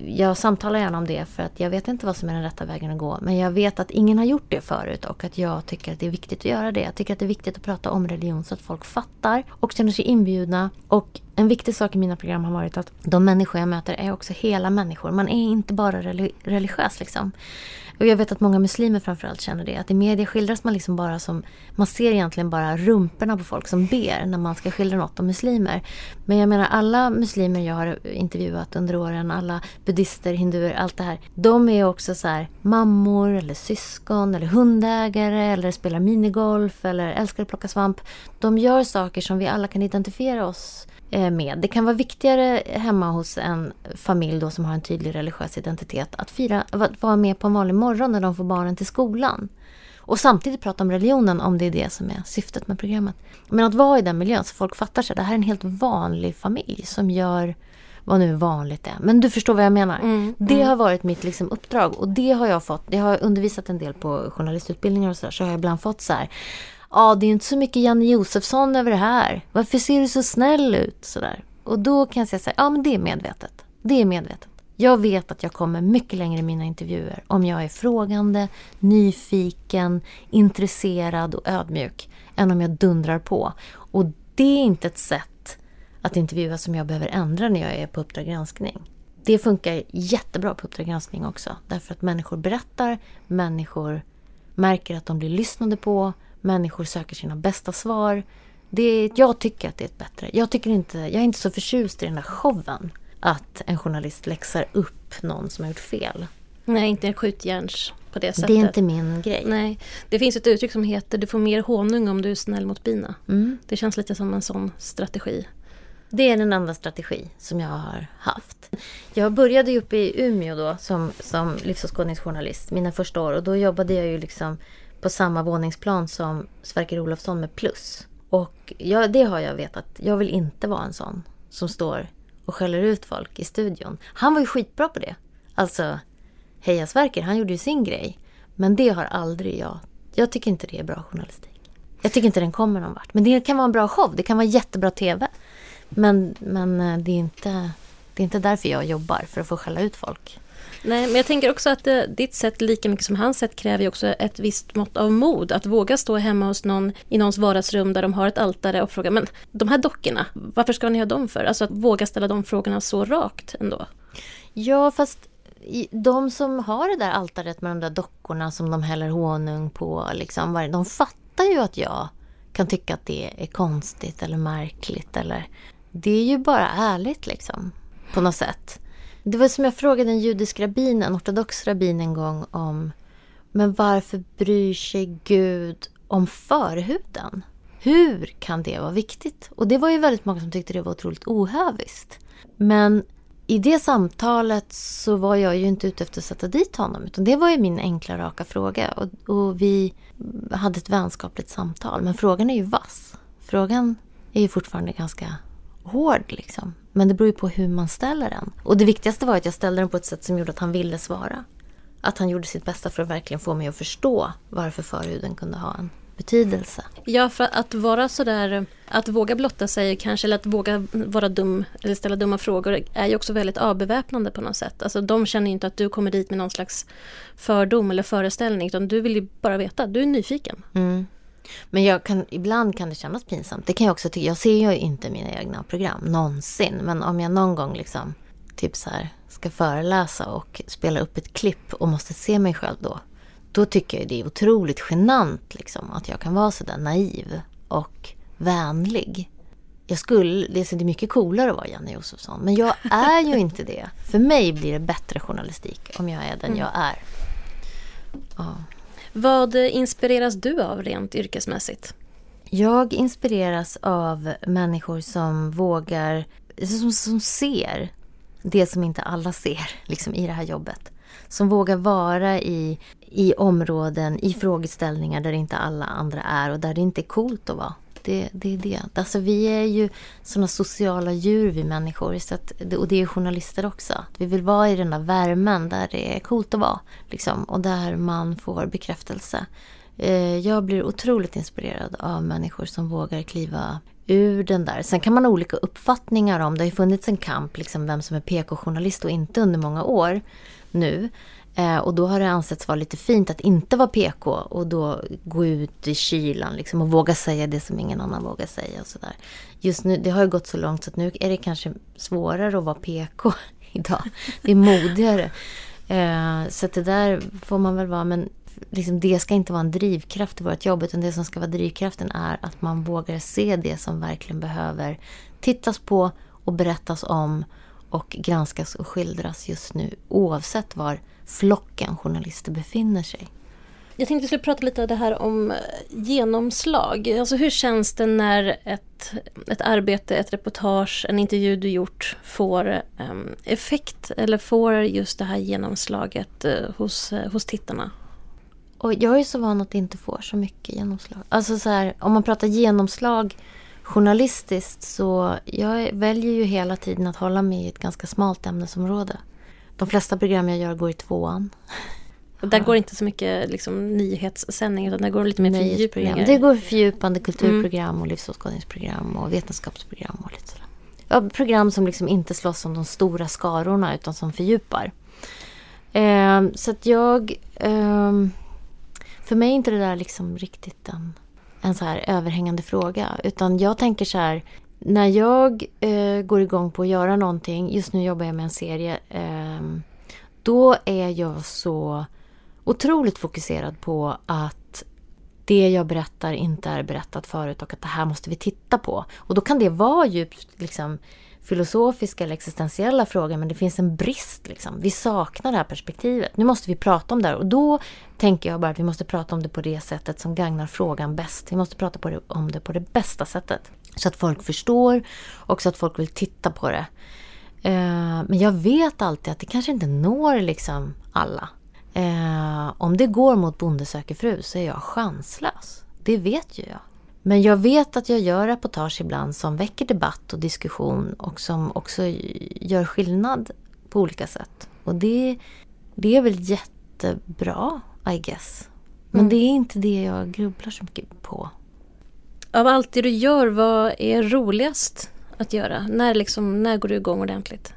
jag samtalar gärna om det för att jag vet inte vad som är den rätta vägen att gå. Men jag vet att ingen har gjort det förut och att jag tycker att det är viktigt att göra det. Jag tycker att det är viktigt att prata om religion så att folk fattar och känner sig inbjudna. Och en viktig sak i mina program har varit att de människor jag möter är också hela människor. Man är inte bara religiös liksom. Och jag vet att många muslimer framförallt känner det. Att i media skildras man liksom bara som... Man ser egentligen bara rumporna på folk som ber när man ska skildra något om muslimer. Men jag menar alla muslimer jag har intervjuat under åren, alla buddister, hinduer, allt det här. De är också så här, mammor eller syskon eller hundägare eller spelar minigolf eller älskar att plocka svamp. De gör saker som vi alla kan identifiera oss med. Det kan vara viktigare hemma hos en familj då som har en tydlig religiös identitet att fira, att vara med på en vanlig morgon när de får barnen till skolan. Och samtidigt prata om religionen om det är det som är syftet med programmet. Men att vara i den miljön så folk fattar sig. Det här är en helt vanlig familj som gör vad nu vanligt är. Men du förstår vad jag menar. Mm, det mm. har varit mitt liksom, uppdrag och det har jag fått. Jag har undervisat en del på journalistutbildningar och sådär. Så har jag ibland fått så här ja, det är inte så mycket Janne Josefsson över det här. Varför ser du så snäll ut? Sådär. Och då kan jag säga så här, ja men det är medvetet. Det är medvetet. Jag vet att jag kommer mycket längre i mina intervjuer om jag är frågande, nyfiken, intresserad och ödmjuk än om jag dundrar på. Och det är inte ett sätt att intervjua som jag behöver ändra när jag är på Uppdrag granskning. Det funkar jättebra på Uppdrag granskning också. Därför att människor berättar, människor märker att de blir lyssnade på, Människor söker sina bästa svar. Det, jag tycker att det är bättre. Jag, tycker inte, jag är inte så förtjust i den där showen. Att en journalist läxar upp någon som har gjort fel. Nej, inte skjutjärns på det sättet. Det är inte min grej. Nej. Det finns ett uttryck som heter du får mer honung om du är snäll mot bina. Mm. Det känns lite som en sån strategi. Det är den enda strategi som jag har haft. Jag började ju uppe i Umeå då som, som livsåskådningsjournalist mina första år och då jobbade jag ju liksom på samma våningsplan som Sverker Olofsson med Plus. Och jag, det har jag vetat. Jag vill inte vara en sån som står och skäller ut folk i studion. Han var ju skitbra på det. Alltså, Heja Sverker, han gjorde ju sin grej. Men det har aldrig jag. Jag tycker inte det är bra journalistik. Jag tycker inte den kommer någon vart. Men det kan vara en bra show. Det kan vara jättebra TV. Men, men eh, det, är inte, det är inte därför jag jobbar, för att få skälla ut folk. Nej, men jag tänker också att det, ditt sätt lika mycket som hans sätt kräver ju också ett visst mått av mod. Att våga stå hemma hos någon i någons vardagsrum där de har ett altare och fråga men de här dockorna, varför ska ni ha dem för? Alltså att våga ställa de frågorna så rakt ändå. Ja, fast de som har det där altaret med de där dockorna som de häller honung på, liksom, de fattar ju att jag kan tycka att det är konstigt eller märkligt. Eller, det är ju bara ärligt liksom, på något sätt. Det var som jag frågade en judisk rabbin, en ortodox rabbin en gång om men varför bryr sig Gud om förhuden? Hur kan det vara viktigt? Och det var ju väldigt många som tyckte det var otroligt ohöviskt. Men i det samtalet så var jag ju inte ute efter att sätta dit honom. Utan det var ju min enkla raka fråga. Och, och, vi hade ett vänskapligt samtal. Men frågan är ju vass. Frågan är ju fortfarande ganska hård liksom. Men det beror ju på hur man ställer den. Och det viktigaste var att jag ställde den på ett sätt som gjorde att han ville svara. Att han gjorde sitt bästa för att verkligen få mig att förstå varför förhuden kunde ha en betydelse. Ja, för att vara sådär, att våga blotta sig kanske, eller att våga vara dum eller ställa dumma frågor är ju också väldigt avbeväpnande på något sätt. Alltså de känner ju inte att du kommer dit med någon slags fördom eller föreställning, utan du vill ju bara veta, du är nyfiken. Mm. Men jag kan, ibland kan det kännas pinsamt. Det kan jag också tycka. Jag ser ju inte mina egna program någonsin. Men om jag någon gång liksom typ så här, ska föreläsa och spela upp ett klipp och måste se mig själv då. Då tycker jag det är otroligt genant liksom, att jag kan vara så där naiv och vänlig. Jag skulle, det är mycket coolare att vara Janne Josefsson. Men jag är ju <laughs> inte det. För mig blir det bättre journalistik om jag är den mm. jag är. Ja. Vad inspireras du av rent yrkesmässigt? Jag inspireras av människor som vågar, alltså som, som ser det som inte alla ser <laughs> liksom, i det här jobbet. Som vågar vara i, i områden, i frågeställningar där inte alla andra är och där det inte är coolt att vara. Det, det är det. Alltså, vi är ju såna sociala djur vi människor. Så att, och det är journalister också. Vi vill vara i den där värmen där det är coolt att vara. Liksom, och där man får bekräftelse. Eh, jag blir otroligt inspirerad av människor som vågar kliva ur den där. Sen kan man ha olika uppfattningar om, det har ju funnits en kamp, liksom vem som är PK-journalist och inte under många år nu. Eh, och då har det ansetts vara lite fint att inte vara PK och då gå ut i kylan liksom, och våga säga det som ingen annan vågar säga. Och så där. Just nu, det har ju gått så långt så att nu är det kanske svårare att vara PK <laughs> idag. Det är modigare. Eh, så det där får man väl vara. Men liksom, det ska inte vara en drivkraft i vårt jobb utan det som ska vara drivkraften är att man vågar se det som verkligen behöver tittas på och berättas om och granskas och skildras just nu oavsett var flocken journalister befinner sig. Jag tänkte vi skulle prata lite det här om eh, genomslag. Alltså hur känns det när ett, ett arbete, ett reportage, en intervju du gjort får um, effekt eller får just det här genomslaget uh, hos, uh, hos tittarna? Och jag är så van att inte får så mycket genomslag. Alltså så här, om man pratar genomslag journalistiskt så jag väljer ju hela tiden att hålla mig i ett ganska smalt ämnesområde. De flesta program jag gör går i tvåan. Och där går inte så mycket liksom, nyhetssändning utan där går lite mer fördjupningar. Det går fördjupande kulturprogram mm. och livsåskådningsprogram och vetenskapsprogram och lite sådär. Ja, program som liksom inte slåss om de stora skarorna utan som fördjupar. Eh, så att jag... Eh, för mig är inte det där liksom riktigt en, en så här överhängande fråga. Utan jag tänker så här, när jag eh, går igång på att göra någonting, just nu jobbar jag med en serie, eh, då är jag så otroligt fokuserad på att det jag berättar inte är berättat förut och att det här måste vi titta på. Och då kan det vara djupt liksom, filosofiska eller existentiella frågor men det finns en brist. Liksom. Vi saknar det här perspektivet. Nu måste vi prata om det här. Och då tänker jag bara att vi måste prata om det på det sättet som gagnar frågan bäst. Vi måste prata på det, om det på det bästa sättet. Så att folk förstår och så att folk vill titta på det. Eh, men jag vet alltid att det kanske inte når liksom alla. Eh, om det går mot Bonde söker fru så är jag chanslös. Det vet ju jag. Men jag vet att jag gör reportage ibland som väcker debatt och diskussion och som också gör skillnad på olika sätt. Och det, det är väl jättebra, I guess. Men mm. det är inte det jag grubblar så mycket på. Av allt det du gör, vad är roligast att göra? När, liksom, när går du igång ordentligt?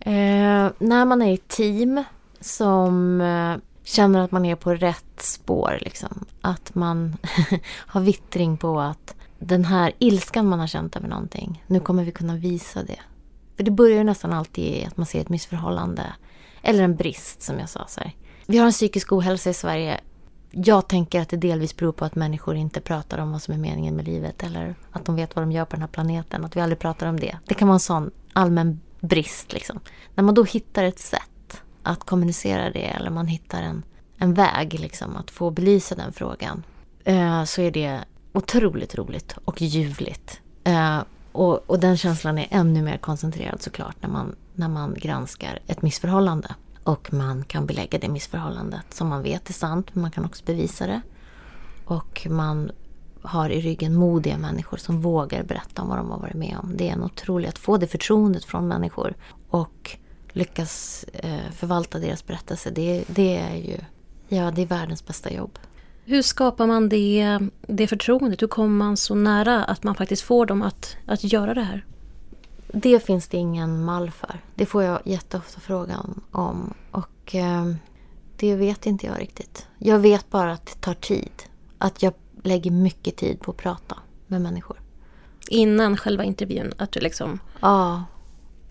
Eh, när man är i team som eh, känner att man är på rätt spår. Liksom. Att man <laughs> har vittring på att den här ilskan man har känt över någonting, nu kommer vi kunna visa det. För det börjar ju nästan alltid i att man ser ett missförhållande. Eller en brist som jag sa. Så här. Vi har en psykisk ohälsa i Sverige. Jag tänker att det delvis beror på att människor inte pratar om vad som är meningen med livet. Eller att de vet vad de gör på den här planeten. Att vi aldrig pratar om det. Det kan vara en sån allmän brist. Liksom. När man då hittar ett sätt att kommunicera det. Eller man hittar en, en väg liksom, att få belysa den frågan. Eh, så är det otroligt roligt och ljuvligt. Eh, och, och, den känslan är ännu mer koncentrerad såklart när man, när man granskar ett missförhållande. Och man kan belägga det missförhållandet som man vet är sant, men man kan också bevisa det. Och man har i ryggen modiga människor som vågar berätta om vad de har varit med om. Det är en otrolig... att få det förtroendet från människor och lyckas eh, förvalta deras berättelse, det, det är ju ja, det är världens bästa jobb. Hur skapar man det, det förtroendet? Hur kommer man så nära att man faktiskt får dem att, att göra det här? Det finns det ingen mall för. Det får jag jätteofta frågan om. Och eh, det vet inte jag riktigt. Jag vet bara att det tar tid. Att jag lägger mycket tid på att prata med människor. Innan själva intervjun? Att du liksom ja,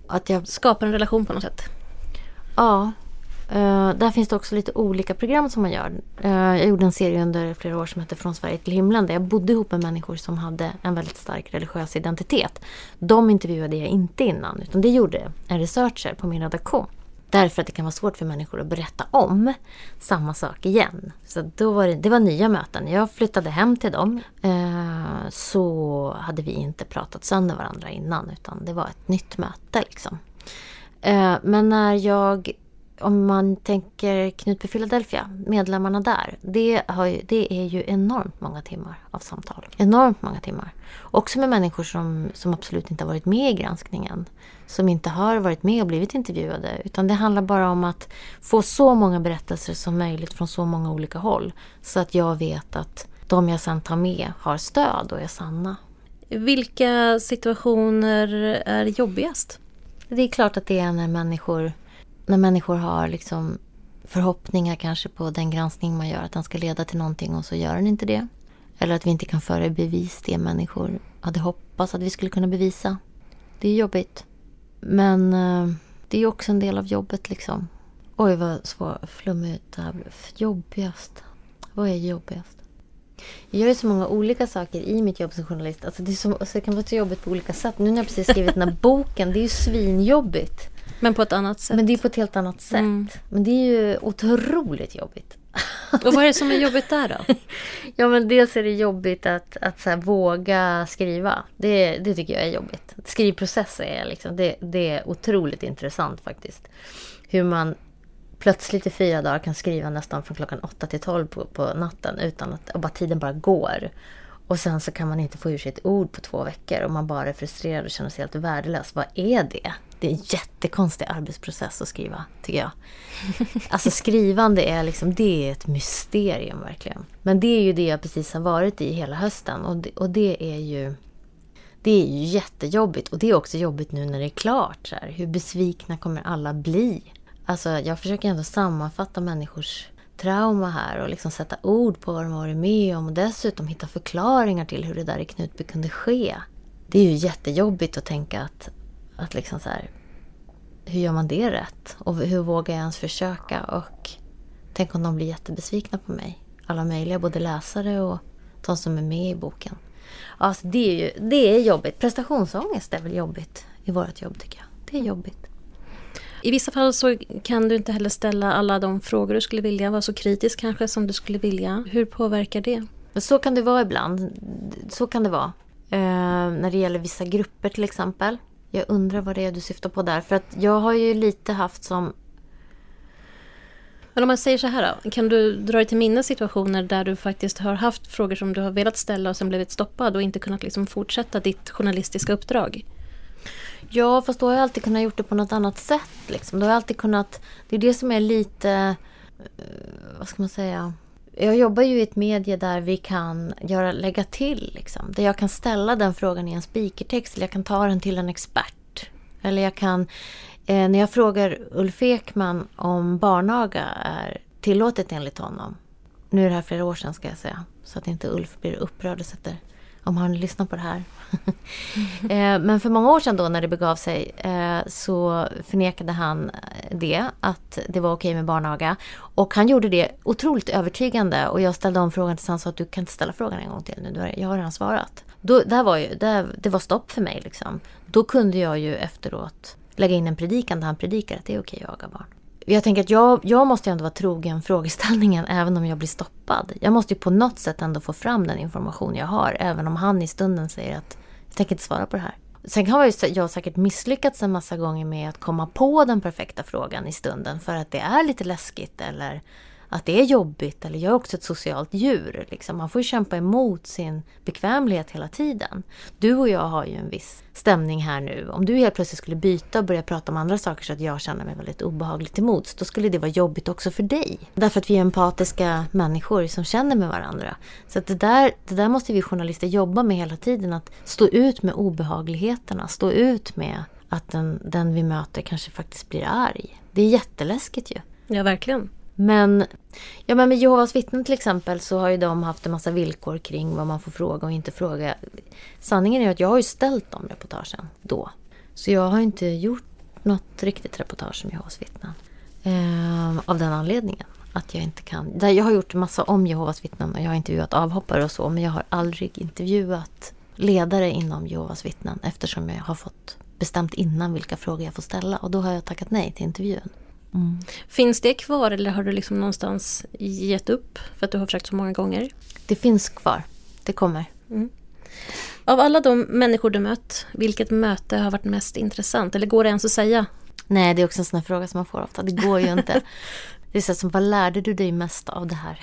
att jag... skapar en relation på något sätt? Ja, Uh, där finns det också lite olika program som man gör. Uh, jag gjorde en serie under flera år som hette Från Sverige till himlen där jag bodde ihop med människor som hade en väldigt stark religiös identitet. De intervjuade jag inte innan utan det gjorde en researcher på min redaktion. Därför att det kan vara svårt för människor att berätta om samma sak igen. Så då var det, det var nya möten. Jag flyttade hem till dem. Uh, så hade vi inte pratat sönder varandra innan utan det var ett nytt möte liksom. Men när jag om man tänker Knutby Philadelphia, medlemmarna där. Det, ju, det, är ju enormt många timmar av samtal. Enormt många timmar. Också med människor som, som absolut inte har varit med i granskningen. Som inte har varit med och blivit intervjuade. Utan det handlar bara om att få så många berättelser som möjligt från så många olika håll. Så att jag vet att de jag sen tar med har stöd och är sanna. Vilka situationer är jobbigast? Det är klart att det är när människor när människor har liksom förhoppningar kanske på den granskning man gör, att den ska leda till någonting och så gör den inte det. Eller att vi inte kan föra i bevis det människor hade hoppats att vi skulle kunna bevisa. Det är jobbigt. Men eh, det är också en del av jobbet liksom. Oj vad svår, flummigt det här blev. Jobbigast. Vad är jobbigast? Jag gör ju så många olika saker i mitt jobb som journalist. Alltså det, är så, alltså det kan vara så jobbigt på olika sätt. Nu när jag precis skrivit den här boken, det är ju svinjobbigt. Men på ett annat sätt. Men det är på ett helt annat sätt. Mm. Men det är ju otroligt jobbigt. <laughs> Och vad är det som är jobbigt där då? <laughs> ja men dels är det jobbigt att, att så våga skriva. Det, det tycker jag är jobbigt. Skrivprocess är liksom, det, det är otroligt intressant faktiskt. Hur man plötsligt i fyra dagar kan skriva nästan från klockan åtta till tolv på, på natten utan att och bara tiden bara går. Och sen så kan man inte få ur sig ett ord på två veckor och man bara är frustrerad och känner sig helt värdelös. Vad är det? Det är en jättekonstig arbetsprocess att skriva, tycker jag. Alltså skrivande är liksom, det är ett mysterium verkligen. Men det är ju det jag precis har varit i hela hösten och det, och det är ju det är ju jättejobbigt och det är också jobbigt nu när det är klart. Så här. Hur besvikna kommer alla bli? Alltså jag försöker ändå sammanfatta människors trauma här och liksom sätta ord på vad de har varit med om och dessutom hitta förklaringar till hur det där i Knutby kunde ske. Det är ju jättejobbigt att tänka att, att liksom så här, hur gör man det rätt? Och hur vågar jag ens försöka? Och tänk om de blir jättebesvikna på mig. Alla möjliga, både läsare och de som är med i boken. Alltså det är ju det är jobbigt. Prestationsångest är väl jobbigt i vårt jobb tycker jag. Det är jobbigt. I vissa fall så kan du inte heller ställa alla de frågor du skulle vilja, vara så kritisk kanske som du skulle vilja. Hur påverkar det? Så kan det vara ibland. Så kan det vara. Eh, när det gäller vissa grupper till exempel. Jag undrar vad det är du syftar på där. För att jag har ju lite haft som... Men om man säger så här då. Kan du dra dig till minne situationer där du faktiskt har haft frågor som du har velat ställa och sen blivit stoppad och inte kunnat liksom fortsätta ditt journalistiska uppdrag? Ja, fast då har jag alltid kunnat gjort det på något annat sätt. Liksom. Då har jag alltid kunnat... Det är det som är lite... Uh, vad ska man säga? Jag jobbar ju i ett medie där vi kan göra, lägga till. Liksom. Där jag kan ställa den frågan i en speakertext eller jag kan ta den till en expert. Eller jag kan Eh, när jag frågar Ulf Ekman om barnaga är tillåtet enligt honom. Nu är det här flera år sedan ska jag säga. Så att inte Ulf blir upprörd och sätter om han lyssnar på det här. <laughs> Eh, men för många år sedan då när det begav sig eh, så förnekade han eh, det, att det var okej med barnaga. Och han gjorde det otroligt övertygande och jag ställde om frågan till han sa att du kan inte ställa frågan en gång till nu, jag har redan svarat. Då, där var ju, där, det var stopp för mig liksom. Då kunde jag ju efteråt lägga in en predikan där han predikar att det är okej att aga barn. Jag tänker att jag, jag måste ändå vara trogen frågeställningen även om jag blir stoppad. Jag måste ju på något sätt ändå få fram den information jag har även om han i stunden säger att jag tänker inte svara på det här. Sen har jag säkert misslyckats en massa gånger med att komma på den perfekta frågan i stunden för att det är lite läskigt eller att det är jobbigt. Eller jag är också ett socialt djur. Liksom. Man får ju kämpa emot sin bekvämlighet hela tiden. Du och jag har ju en viss stämning här nu. Om du helt plötsligt skulle byta och börja prata om andra saker så att jag känner mig väldigt obehagligt till mods, då skulle det vara jobbigt också för dig. Därför att vi är empatiska människor som känner med varandra. Så att det, där, det där måste vi journalister jobba med hela tiden. Att stå ut med obehagligheterna, stå ut med att den, den vi möter kanske faktiskt blir arg. Det är jätteläskigt ju. Ja, verkligen. Men, ja, men med Jehovas vittnen till exempel så har ju de haft en massa villkor kring vad man får fråga och inte fråga. Sanningen är att jag har ju ställt de reportagen då. Så jag har inte gjort något riktigt reportage om Jehovas vittnen. Eh, av den anledningen. Att jag inte kan. Jag har gjort massa om Jehovas vittnen och jag har intervjuat avhoppare och så. Men jag har aldrig intervjuat ledare inom Jehovas vittnen eftersom jag har fått bestämt innan vilka frågor jag får ställa. Och då har jag tackat nej till intervjun. Mm. Finns det kvar eller har du liksom någonstans gett upp för att du har försökt så många gånger? Det finns kvar. Det kommer. Mm. Av alla de människor du mött, vilket möte har varit mest intressant? Eller går det ens att säga? Nej, det är också en sån här fråga som man får ofta. Det går ju inte. <laughs> Det är så som, vad lärde du dig mest av det här?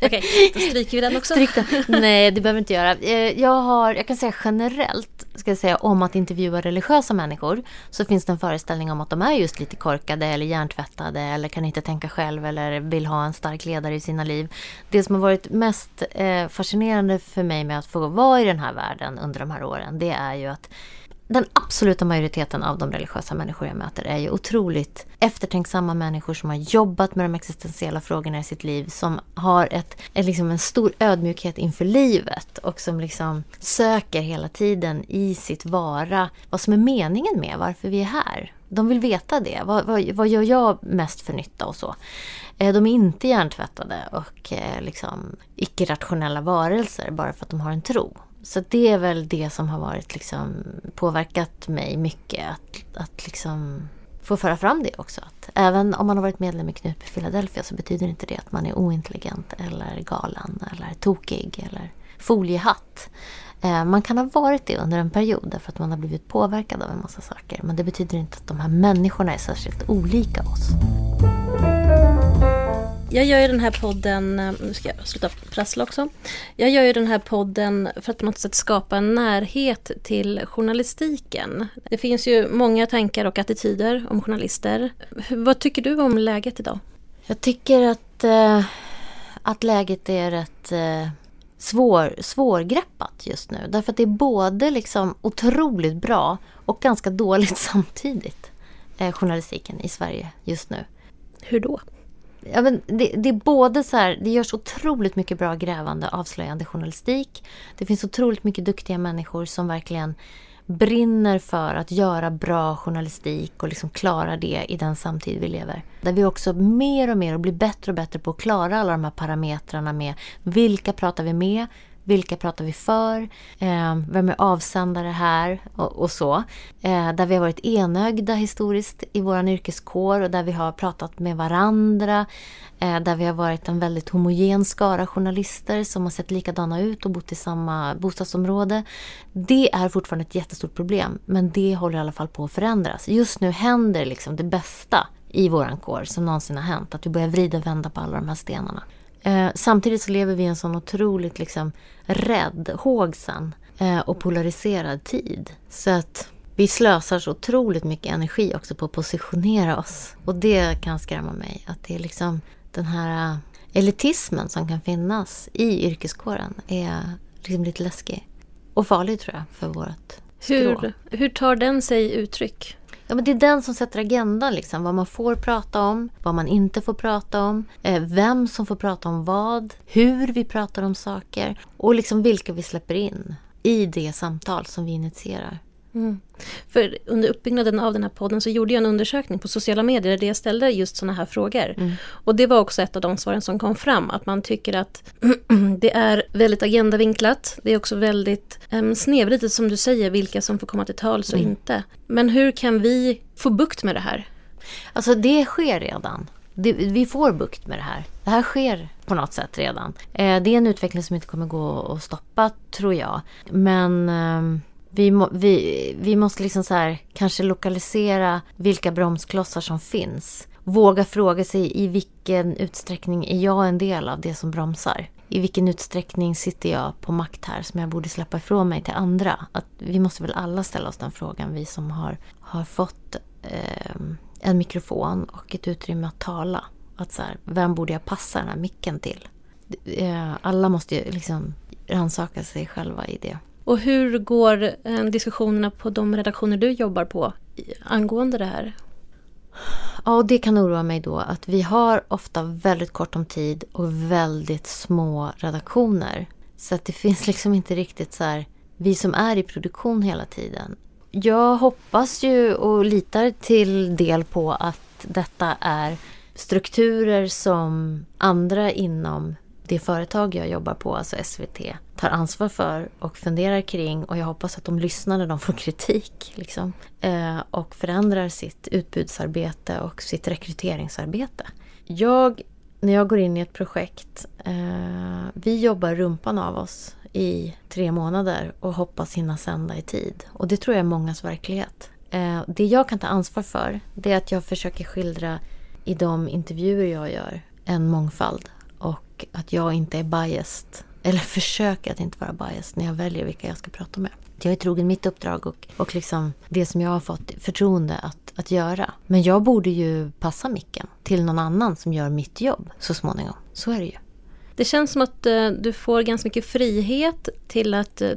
<laughs> Okej, då stryker vi den också. Den. Nej, det behöver vi inte göra. Eh, jag har, jag kan säga generellt, ska jag säga, om att intervjua religiösa människor. Så finns det en föreställning om att de är just lite korkade eller hjärntvättade eller kan inte tänka själv eller vill ha en stark ledare i sina liv. Det som har varit mest eh, fascinerande för mig med att få vara i den här världen under de här åren, det är ju att den absoluta majoriteten av de religiösa människor jag möter är ju otroligt eftertänksamma människor som har jobbat med de existentiella frågorna i sitt liv, som har ett, ett liksom en stor ödmjukhet inför livet och som liksom söker hela tiden i sitt vara vad som är meningen med varför vi är här. De vill veta det. Vad, vad, vad gör jag mest för nytta och så. Eh, de är inte hjärntvättade och eh, liksom icke-rationella varelser bara för att de har en tro. Så det är väl det som har varit liksom påverkat mig mycket. Att, att liksom få föra fram det också. Att även om man har varit medlem i Knutby Philadelphia så betyder inte det att man är ointelligent eller galen eller tokig eller foliehatt. Eh, man kan ha varit det under en period därför att man har blivit påverkad av en massa saker. Men det betyder inte att de här människorna är särskilt olika oss. Jag gör ju den här podden, eh, nu ska jag sluta prassla också. Jag gör ju den här podden för att på något sätt skapa en närhet till journalistiken. Det finns ju många tankar och attityder om journalister. Vad tycker du om läget idag? Jag tycker att, eh, att läget är rätt eh, svår, svårgreppat just nu. Därför att det är både liksom otroligt bra och ganska dåligt <laughs> samtidigt. Eh, journalistiken i Sverige just nu. Hur då? Ja, men det, det, är både så här, det görs otroligt mycket bra grävande, avslöjande journalistik. Det finns otroligt mycket duktiga människor som verkligen brinner för att göra bra journalistik och liksom klara det i den samtid vi lever. Där vi också mer och mer blir bättre och bättre på att klara alla de här parametrarna med vilka pratar vi med, vilka pratar vi för? Eh, vem är avsändare här? Och, och så. Eh, där vi har varit enögda historiskt i vår yrkeskår och där vi har pratat med varandra. Eh, där vi har varit en väldigt homogen skara journalister som har sett likadana ut och bott i samma bostadsområde. Det är fortfarande ett jättestort problem men det håller i alla fall på att förändras. Just nu händer liksom det bästa i våran kår som någonsin har hänt. Att vi börjar vrida och vända på alla de här stenarna. Eh, samtidigt så lever vi i en sån otroligt liksom, rädd, hågsen eh, och polariserad tid. Så att vi slösar så otroligt mycket energi också på att positionera oss. Och det kan skrämma mig. Att det är liksom den här eh, elitismen som kan finnas i yrkeskåren är liksom lite läskig. Och farlig tror jag för vårt hur, hur tar den sig uttryck? Ja, men det är den som sätter agendan, liksom. vad man får prata om, vad man inte får prata om, eh, vem som får prata om vad, hur vi pratar om saker och liksom vilka vi släpper in i det samtal som vi initierar. Mm. För under uppbyggnaden av den här podden så gjorde jag en undersökning på sociala medier där jag ställde just sådana här frågor. Mm. Och det var också ett av de svaren som kom fram, att man tycker att <clears throat> det är väldigt agendavinklat. Det är också väldigt um, snedvridet som du säger, vilka som får komma till tals och mm. inte. Men hur kan vi få bukt med det här? Alltså det sker redan. Det, vi får bukt med det här. Det här sker på något sätt redan. Eh, det är en utveckling som inte kommer gå att stoppa, tror jag. Men eh, vi, må, vi, vi måste liksom så här, kanske lokalisera vilka bromsklossar som finns. Våga fråga sig i vilken utsträckning är jag en del av det som bromsar? I vilken utsträckning sitter jag på makt här som jag borde släppa ifrån mig till andra? Att vi måste väl alla ställa oss den frågan, vi som har, har fått eh, en mikrofon och ett utrymme att tala. Att så här, vem borde jag passa den här micken till? Eh, alla måste ju liksom rannsaka sig själva i det. Och hur går eh, diskussionerna på de redaktioner du jobbar på angående det här? Ja, och det kan oroa mig då att vi har ofta väldigt kort om tid och väldigt små redaktioner. Så att det <laughs> finns liksom inte riktigt så här, vi som är i produktion hela tiden. Jag hoppas ju och litar till del på att detta är strukturer som andra inom det företag jag jobbar på, alltså SVT, tar ansvar för och funderar kring och jag hoppas att de lyssnar när de får kritik. Liksom, eh, och förändrar sitt utbudsarbete och sitt rekryteringsarbete. Jag, när jag går in i ett projekt, eh, vi jobbar rumpan av oss i tre månader och hoppas hinna sända i tid. Och det tror jag är mångas verklighet. Eh, det jag kan ta ansvar för, det är att jag försöker skildra i de intervjuer jag gör en mångfald och att jag inte är biased. Eller försöker att inte vara biased när jag väljer vilka jag ska prata med. Jag är trogen mitt uppdrag och, och liksom det som jag har fått förtroende att, att göra. Men jag borde ju passa micken till någon annan som gör mitt jobb så småningom. Så är det ju. Det känns som att uh, du får ganska mycket frihet till att uh,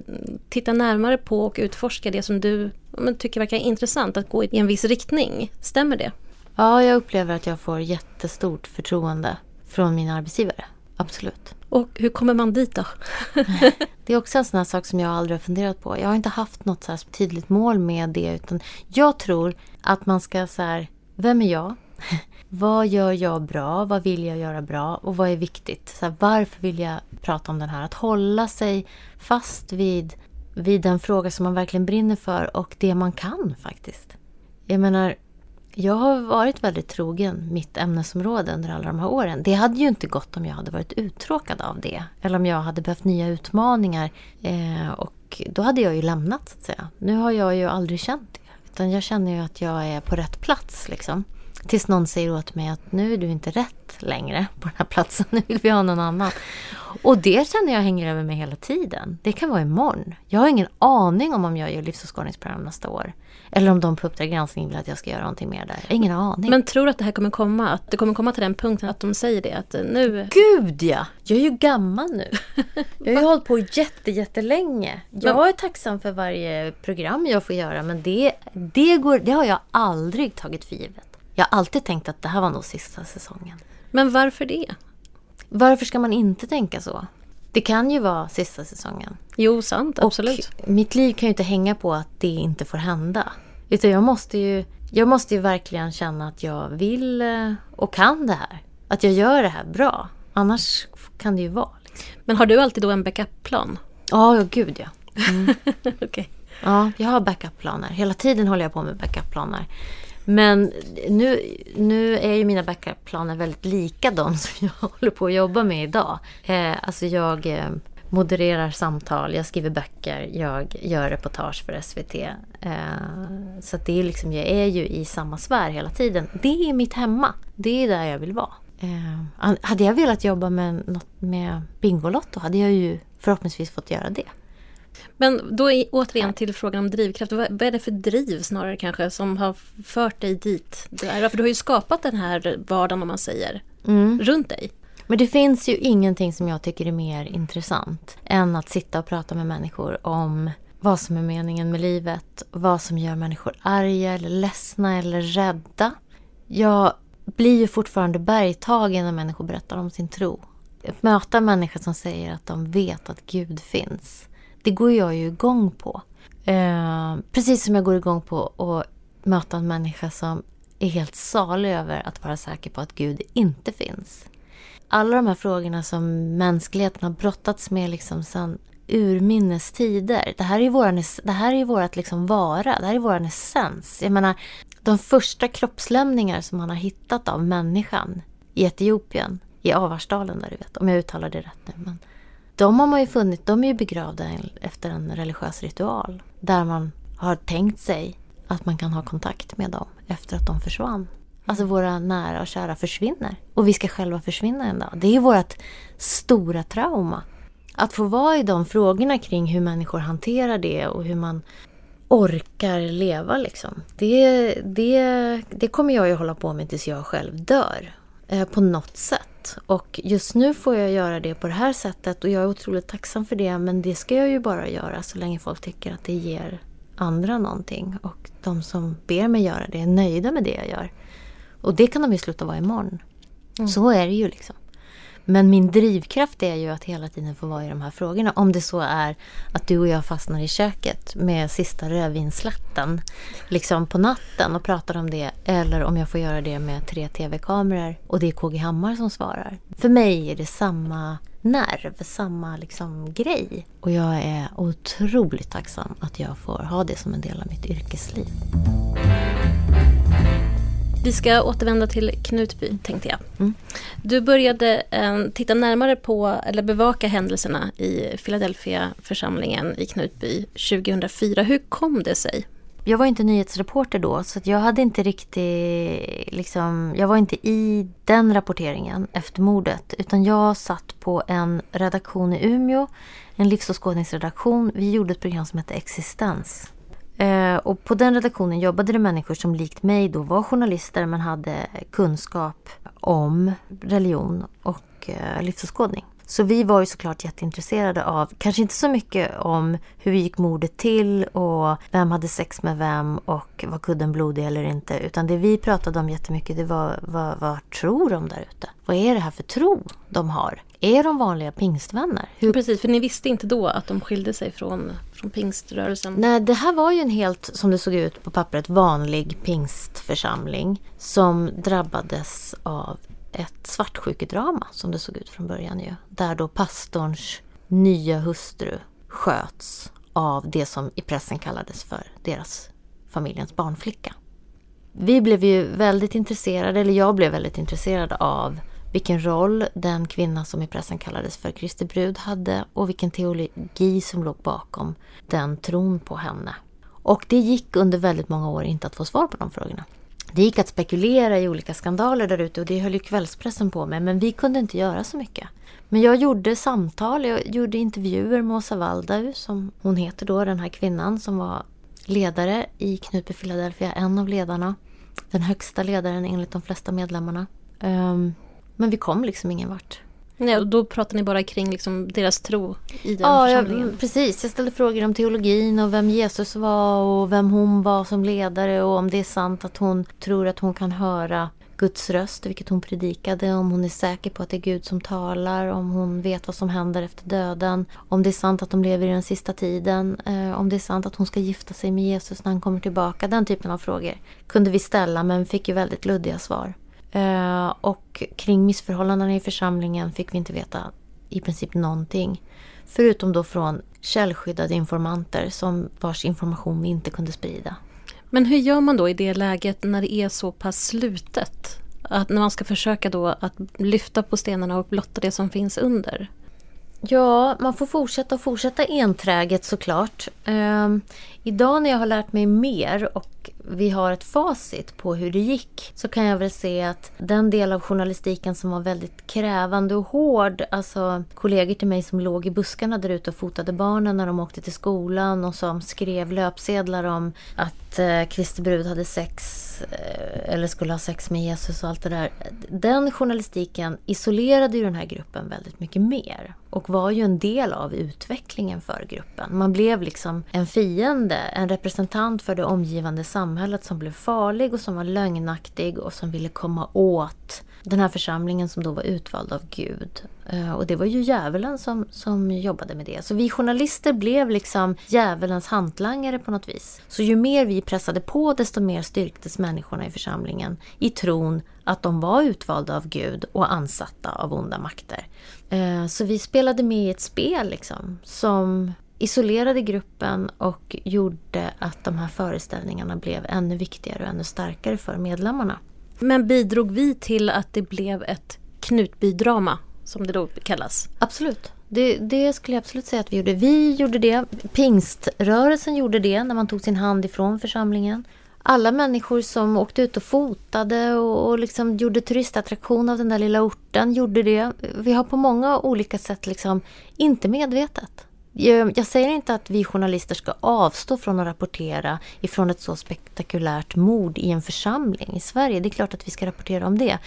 titta närmare på och utforska det som du tycker verkar intressant, att gå i en viss riktning. Stämmer det? Ja, jag upplever att jag får jättestort förtroende från min arbetsgivare. Absolut. Och hur kommer man dit då? <laughs> det är också en sån här sak som jag aldrig har funderat på. Jag har inte haft något så tydligt mål med det. Utan jag tror att man ska så här, vem är jag? <laughs> vad gör jag bra? Vad vill jag göra bra? Och vad är viktigt? Så här, varför vill jag prata om den här? Att hålla sig fast vid, vid den fråga som man verkligen brinner för och det man kan faktiskt. Jag menar, jag har varit väldigt trogen mitt ämnesområde under alla de här åren. Det hade ju inte gått om jag hade varit uttråkad av det. Eller om jag hade behövt nya utmaningar. Eh, och då hade jag ju lämnat, så att säga. Nu har jag ju aldrig känt det. Utan jag känner ju att jag är på rätt plats, liksom. Tills någon säger åt mig att nu är du inte rätt längre på den här platsen. <laughs> Nu vill vi ha någon annan. Och det känner jag hänger över mig hela tiden. Det kan vara imorgon. Jag har ingen aning om om jag gör livsåskådningsprogram nästa år. Eller om de på Uppdrag granskning vill att jag ska göra någonting mer där. ingen aning. Men tror du att det här kommer komma? Att det kommer komma till den punkten att de säger det? Att nu... Gud ja! Jag är ju gammal nu. <laughs> Jag har ju hållit på jätte, jättelänge. Jag är tacksam för varje program jag får göra. Men det, det, går, det har jag aldrig tagit för givet. Jag har alltid tänkt att det här var nog sista säsongen. Men varför det? Varför ska man inte tänka så? Det kan ju vara sista säsongen. Jo, sant. Absolut. Och mitt liv kan ju inte hänga på att det inte får hända. Utan jag måste ju, jag måste ju verkligen känna att jag vill eh, och kan det här. Att jag gör det här bra. Annars kan det ju vara. Liksom. Men har du alltid då en backup-plan? Ja, oh, gud ja. Mm. <laughs> okay. Ja, jag har backup-planer. Hela tiden håller jag på med backup-planer. Men nu, nu är ju mina backup-planer väldigt lika de som jag <laughs> håller på att jobba med idag. Eh, alltså jag eh, modererar samtal, jag skriver böcker, jag gör reportage för SVT. Eh, så det är liksom, jag är ju i samma sfär hela tiden. Det är mitt hemma. Det är där jag vill vara. Eh, hade jag velat jobba med, något, med Bingolotto hade jag ju förhoppningsvis fått göra det. Men då är, återigen till frågan om drivkraft. Vad, är det för driv snarare kanske som har fört dig dit? För du har ju skapat den här vardagen om man säger, mm. runt dig. Men det finns ju ingenting som jag tycker är mer intressant än att sitta och prata med människor om vad som är meningen med livet, vad som gör människor arga eller ledsna eller rädda. Jag blir ju fortfarande bergtagen när människor berättar om sin tro. Att möta människor som säger att de vet att Gud finns, det går jag ju igång på. Eh, precis som jag går igång på att möta en människa som är helt salig över att vara säker på att Gud inte finns. Alla de här frågorna som mänskligheten har brottats med liksom sedan urminnes tider. Det här är ju våran, det här är vårat liksom vara, det här är vår essens. Jag menar, de första kroppslämningar som man har hittat av människan i Etiopien, i Avarsdalen där du vet, om jag uttalar det rätt nu. Men de har man ju funnit, de är ju begravda efter en religiös ritual. Där man har tänkt sig att man kan ha kontakt med dem efter att de försvann. Alltså våra nära och kära försvinner. Och vi ska själva försvinna en dag. Det är vårt stora trauma. Att få vara i de frågorna kring hur människor hanterar det och hur man orkar leva liksom. Det, det, det kommer jag ju hålla på med tills jag själv dör. Eh, på något sätt. Och just nu får jag göra det på det här sättet och jag är otroligt tacksam för det. Men det ska jag ju bara göra så länge folk tycker att det ger andra någonting. Och de som ber mig göra det är nöjda med det jag gör. Och det kan de ju sluta vara imorgon. Mm. Så är det ju liksom. Men min drivkraft är ju att hela tiden få vara i de här frågorna. Om det så är att du och jag fastnar i köket med sista rödvinsslatten liksom på natten och pratar om det. Eller om jag får göra det med tre tv-kameror och det är KG Hammar som svarar. För mig är det samma nerv, samma liksom grej. Och jag är otroligt tacksam att jag får ha det som en del av mitt yrkesliv. Vi ska återvända till Knutby, tänkte jag. Mm. Du började eh, titta närmare på, eller bevaka händelserna i Philadelphia-församlingen i Knutby 2004. Hur kom det sig? Jag var inte nyhetsreporter då, så jag hade inte riktigt... Liksom, jag var inte i den rapporteringen efter mordet. Utan jag satt på en redaktion i Umeå, en livsåskådningsredaktion. Vi gjorde ett program som hette Existens. Eh, och på den redaktionen jobbade det människor som likt mig då var journalister men hade kunskap om religion och eh, livsåskådning. Så vi var ju såklart jätteintresserade av, kanske inte så mycket om hur gick mordet till och vem hade sex med vem och var kudden blodig eller inte. Utan det vi pratade om jättemycket det var vad, vad tror de där ute? Vad är det här för tro de har? Är de vanliga pingstvänner? Hur... Precis, för ni visste inte då att de skilde sig från, från pingströrelsen? Nej, det här var ju en helt, som det såg ut på pappret, vanlig pingstförsamling som drabbades av ett svartsjukedrama som det såg ut från början ju. Där då pastorns nya hustru sköts av det som i pressen kallades för deras familjens barnflicka. Vi blev ju väldigt intresserade, eller jag blev väldigt intresserad av vilken roll den kvinna som i pressen kallades för Kristi brud hade och vilken teologi som låg bakom den tron på henne. Och det gick under väldigt många år inte att få svar på de frågorna. Det gick att spekulera i olika skandaler där ute och det höll ju kvällspressen på med men vi kunde inte göra så mycket. Men jag gjorde samtal, jag gjorde intervjuer med Åsa Waldau som hon heter då, den här kvinnan som var ledare i Knutby Philadelphia, en av ledarna. Den högsta ledaren enligt de flesta medlemmarna. Um, men vi kom liksom ingen vart. Nej, och då pratar ni bara kring liksom deras tro i den ja, församlingen? Ja, precis. Jag ställde frågor om teologin och vem Jesus var och vem hon var som ledare och om det är sant att hon tror att hon kan höra Guds röst, vilket hon predikade, om hon är säker på att det är Gud som talar, om hon vet vad som händer efter döden, om det är sant att de lever i den sista tiden, eh, om det är sant att hon ska gifta sig med Jesus när han kommer tillbaka. Den typen av frågor kunde vi ställa men fick ju väldigt luddiga svar. Eh, och kring missförhållandena i församlingen fick vi inte veta i princip någonting. Förutom då från källskyddade informanter som vars information vi inte kunde sprida. Men hur gör man då i det läget när det är så pass slutet? Att när man ska försöka då att lyfta på stenarna och blotta det som finns under? Ja, man får fortsätta och fortsätta enträget såklart. Um, idag när jag har lärt mig mer och vi har ett facit på hur det gick så kan jag väl se att den del av journalistiken som var väldigt krävande och hård, alltså kollegor till mig som låg i buskarna där ute och fotade barnen när de åkte till skolan och som skrev löpsedlar om att eh, Kristi brud hade sex Eh, eller skulle ha sex med Jesus och allt det där. Den journalistiken isolerade ju den här gruppen väldigt mycket mer. och var ju en del av utvecklingen för gruppen. Man blev liksom en fiende, en representant för det omgivande samhället som blev farlig och som var lögnaktig och som ville komma åt den här församlingen som då var utvald av Gud. Eh, och det var ju djävulen som, som jobbade med det. Så vi journalister blev liksom djävulens hantlangare på något vis. Så ju mer vi pressade på desto mer styrktes människorna i församlingen i tron att de var utvalda av Gud och ansatta av onda makter. Eh, så vi spelade med i ett spel liksom, som isolerade gruppen och gjorde att de här föreställningarna blev ännu viktigare och ännu starkare för medlemmarna. Men bidrog vi till att det blev ett Knutbydrama, som det då kallas? Absolut. Det, det, skulle jag absolut säga att vi gjorde. Vi gjorde det. Pingströrelsen gjorde det när man tog sin hand ifrån församlingen. Alla människor som åkte ut och fotade och, och liksom gjorde turistattraktion av den där lilla orten gjorde det. Vi har på många olika sätt, liksom, inte medvetet, jag säger inte att vi journalister ska avstå från att rapportera ifrån ett så spektakulärt mord i en församling i Sverige. Det är klart att vi ska rapportera om det.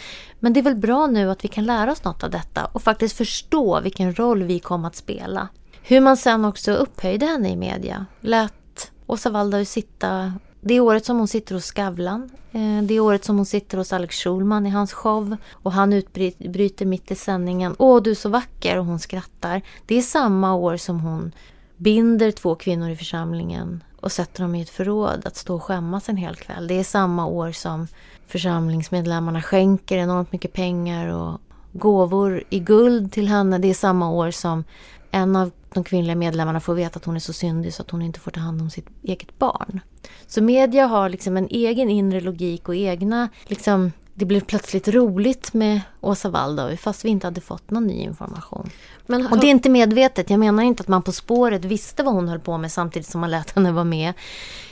Men det är väl bra nu att vi kan lära oss något av detta och faktiskt förstå vilken roll vi kom att spela. Hur man sen också upphöjde henne i media. Lät Åsa Waldau sitta det året som hon sitter hos Skavlan. Eh, det året som hon sitter hos Alex Schulman i hans show. Och han utbryter mitt i sändningen. Åh, du är så vacker! Och hon skrattar. Det är samma år som hon binder två kvinnor i församlingen och sätter dem i ett förråd att stå och skämmas en hel kväll. Det är samma år som församlingsmedlemmarna skänker enormt mycket pengar och gåvor i guld till henne. Det är samma år som en av de kvinnliga medlemmarna får veta att hon är så syndig så att hon inte får ta hand om sitt eget barn. Så media har liksom en egen inre logik och egna liksom det blev plötsligt roligt med Åsa Waldau fast vi inte hade fått någon ny information. Men, och det är inte medvetet. Jag menar inte att man På spåret visste vad hon höll på med samtidigt som man lät henne vara med.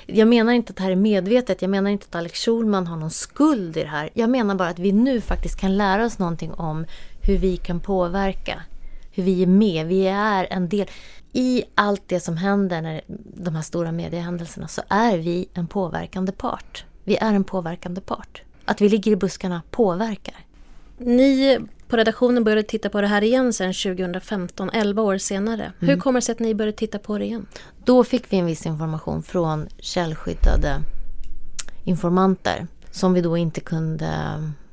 Jag menar inte att det här är medvetet. Jag menar inte att Alex Schulman har någon skuld i det här. Jag menar bara att vi nu faktiskt kan lära oss någonting om hur vi kan påverka hur vi är med. Vi är en del. I allt det som händer, när de här stora mediehändelserna, så är vi en påverkande part. Vi är en påverkande part. Att vi ligger i buskarna påverkar. Ni på redaktionen började titta på det här igen sen 2015, 11 år senare. Mm. Hur kommer det sig att ni började titta på det igen? Då fick vi en viss information från källskyddade informanter som vi då inte kunde...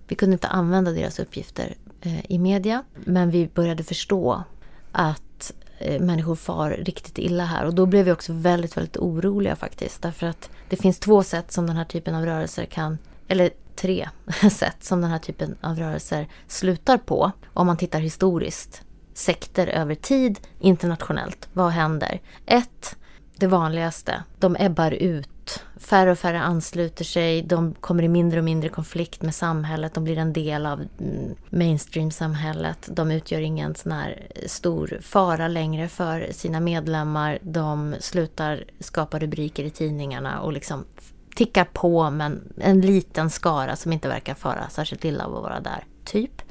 Vi kunde inte använda deras uppgifter Eh, i media. Men vi började förstå att Eh, människor far riktigt illa här. Och då blev vi också väldigt, väldigt oroliga faktiskt. Därför att det finns två sätt som den här typen av rörelser kan, eller tre <laughs> sätt som den här typen av rörelser slutar på. Om man tittar historiskt. Sekter över tid, internationellt. Vad händer? Ett, det vanligaste. De ebbar ut Färre och färre ansluter sig, de kommer i mindre och mindre konflikt med samhället, de blir en del av mm, mainstream-samhället. De utgör ingen sån här stor fara längre för sina medlemmar. De slutar skapa rubriker i tidningarna och liksom tickar på men en liten skara som inte verkar fara särskilt illa av att vara där, typ.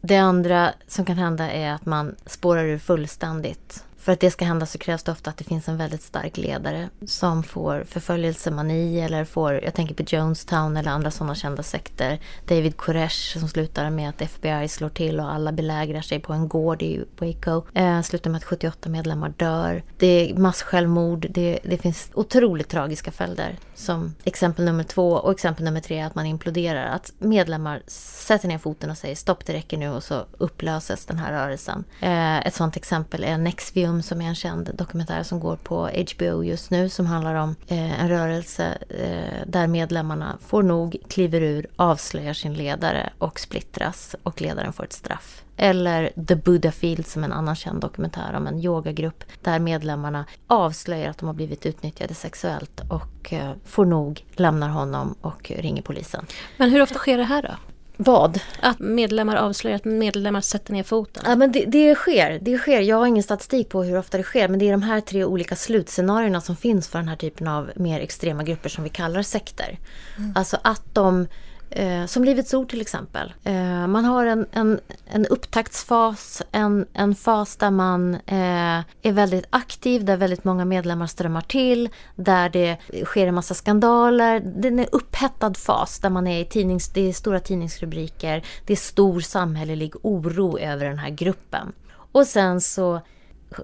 Det andra som kan hända är att man spårar ur fullständigt för att det ska hända så krävs det ofta att det finns en väldigt stark ledare som får förföljelsemani eller får, jag tänker på Jonestown eller andra sådana kända sekter. David Koresh som slutar med att FBI slår till och alla belägrar sig på en gård i Waco. Eh, slutar med att 78 medlemmar dör. Det är massjälvmord. Det, det finns otroligt tragiska följder. Som exempel nummer två och exempel nummer tre är att man imploderar. Att medlemmar sätter ner foten och säger stopp det räcker nu och så upplöses den här rörelsen. Eh, ett sådant exempel är Nexvium Museum som är en känd dokumentär som går på HBO just nu som handlar om eh, en rörelse eh, där medlemmarna får nog, kliver ur, avslöjar sin ledare och splittras och ledaren får ett straff. Eller The Buddha Field som en annan känd dokumentär om en yogagrupp där medlemmarna avslöjar att de har blivit utnyttjade sexuellt och eh, får nog, lämnar honom och ringer polisen. Men hur ofta sker det här då? Vad? Att medlemmar avslöjar att medlemmar sätter ner foten? Ja, men det, det, sker. det sker. Jag har ingen statistik på hur ofta det sker. Men det är de här tre olika slutscenarierna som finns för den här typen av mer extrema grupper som vi kallar sekter. Mm. Alltså att de Eh, som Livets Ord till exempel. Eh, man har en, en, en upptaktsfas, en, en fas där man eh, är väldigt aktiv, där väldigt många medlemmar strömmar till, där det sker en massa skandaler. Det är en upphettad fas där man är i tidnings, det är stora tidningsrubriker, det är stor samhällelig oro över den här gruppen. Och sen så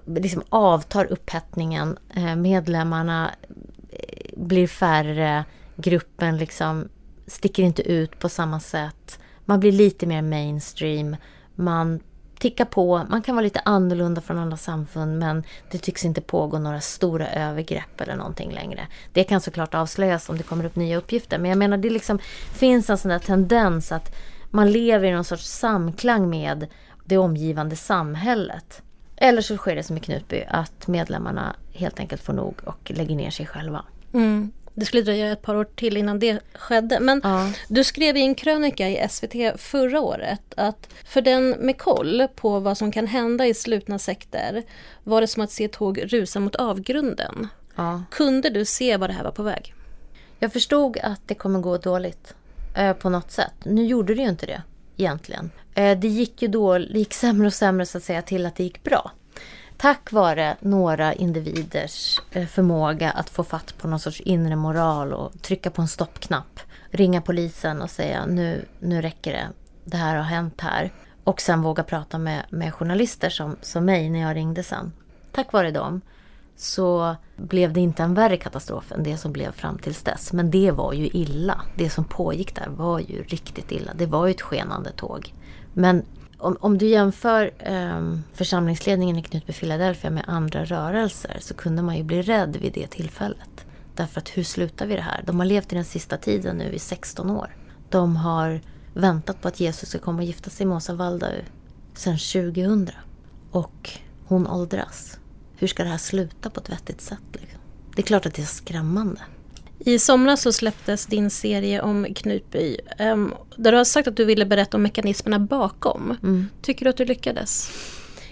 liksom avtar upphettningen. Eh, medlemmarna eh, blir färre. Gruppen liksom sticker inte ut på samma sätt. Man blir lite mer mainstream. Man tickar på. Man kan vara lite annorlunda från andra samfund men det tycks inte pågå några stora övergrepp eller någonting längre. Det kan såklart avslöjas om det kommer upp nya uppgifter men jag menar det liksom finns en sån där tendens att man lever i någon sorts samklang med det omgivande samhället. Eller så sker det som i Knutby att medlemmarna helt enkelt får nog och lägger ner sig själva. Mm. Det skulle dröja ett par år till innan det skedde. Men ja. du skrev i en krönika i SVT förra året att för den med koll på vad som kan hända i slutna sekter var det som att se tåg rusa mot avgrunden. Ja. Kunde du se vad det här var på väg? Jag förstod att det kommer gå dåligt eh, på något sätt. Nu gjorde det ju inte det egentligen. Eh, det gick ju då, det gick sämre och sämre så att säga till att det gick bra tack vare några individers eh, förmåga att få fatt på någon sorts inre moral och trycka på en stoppknapp, ringa polisen och säga nu, nu räcker det, det här har hänt här. Och sen våga prata med, med journalister som, som mig när jag ringde sen. Tack vare dem så blev det inte en värre katastrof än det som blev fram tills dess. Men det var ju illa. Det som pågick där var ju riktigt illa. Det var ju ett skenande tåg. Men om, om du jämför eh, församlingsledningen i Knutby Philadelphia med andra rörelser så kunde man ju bli rädd vid det tillfället. Därför att hur slutar vi det här? De har levt i den sista tiden nu i 16 år. De har väntat på att Jesus ska komma och gifta sig med Åsa Waldau sedan 2000. Och hon åldras. Hur ska det här sluta på ett vettigt sätt? Liksom? Det är klart att det är skrämmande. I somras så släpptes din serie om Knutby. Um, där du har sagt att du ville berätta om mekanismerna bakom. Mm. Tycker du att du lyckades?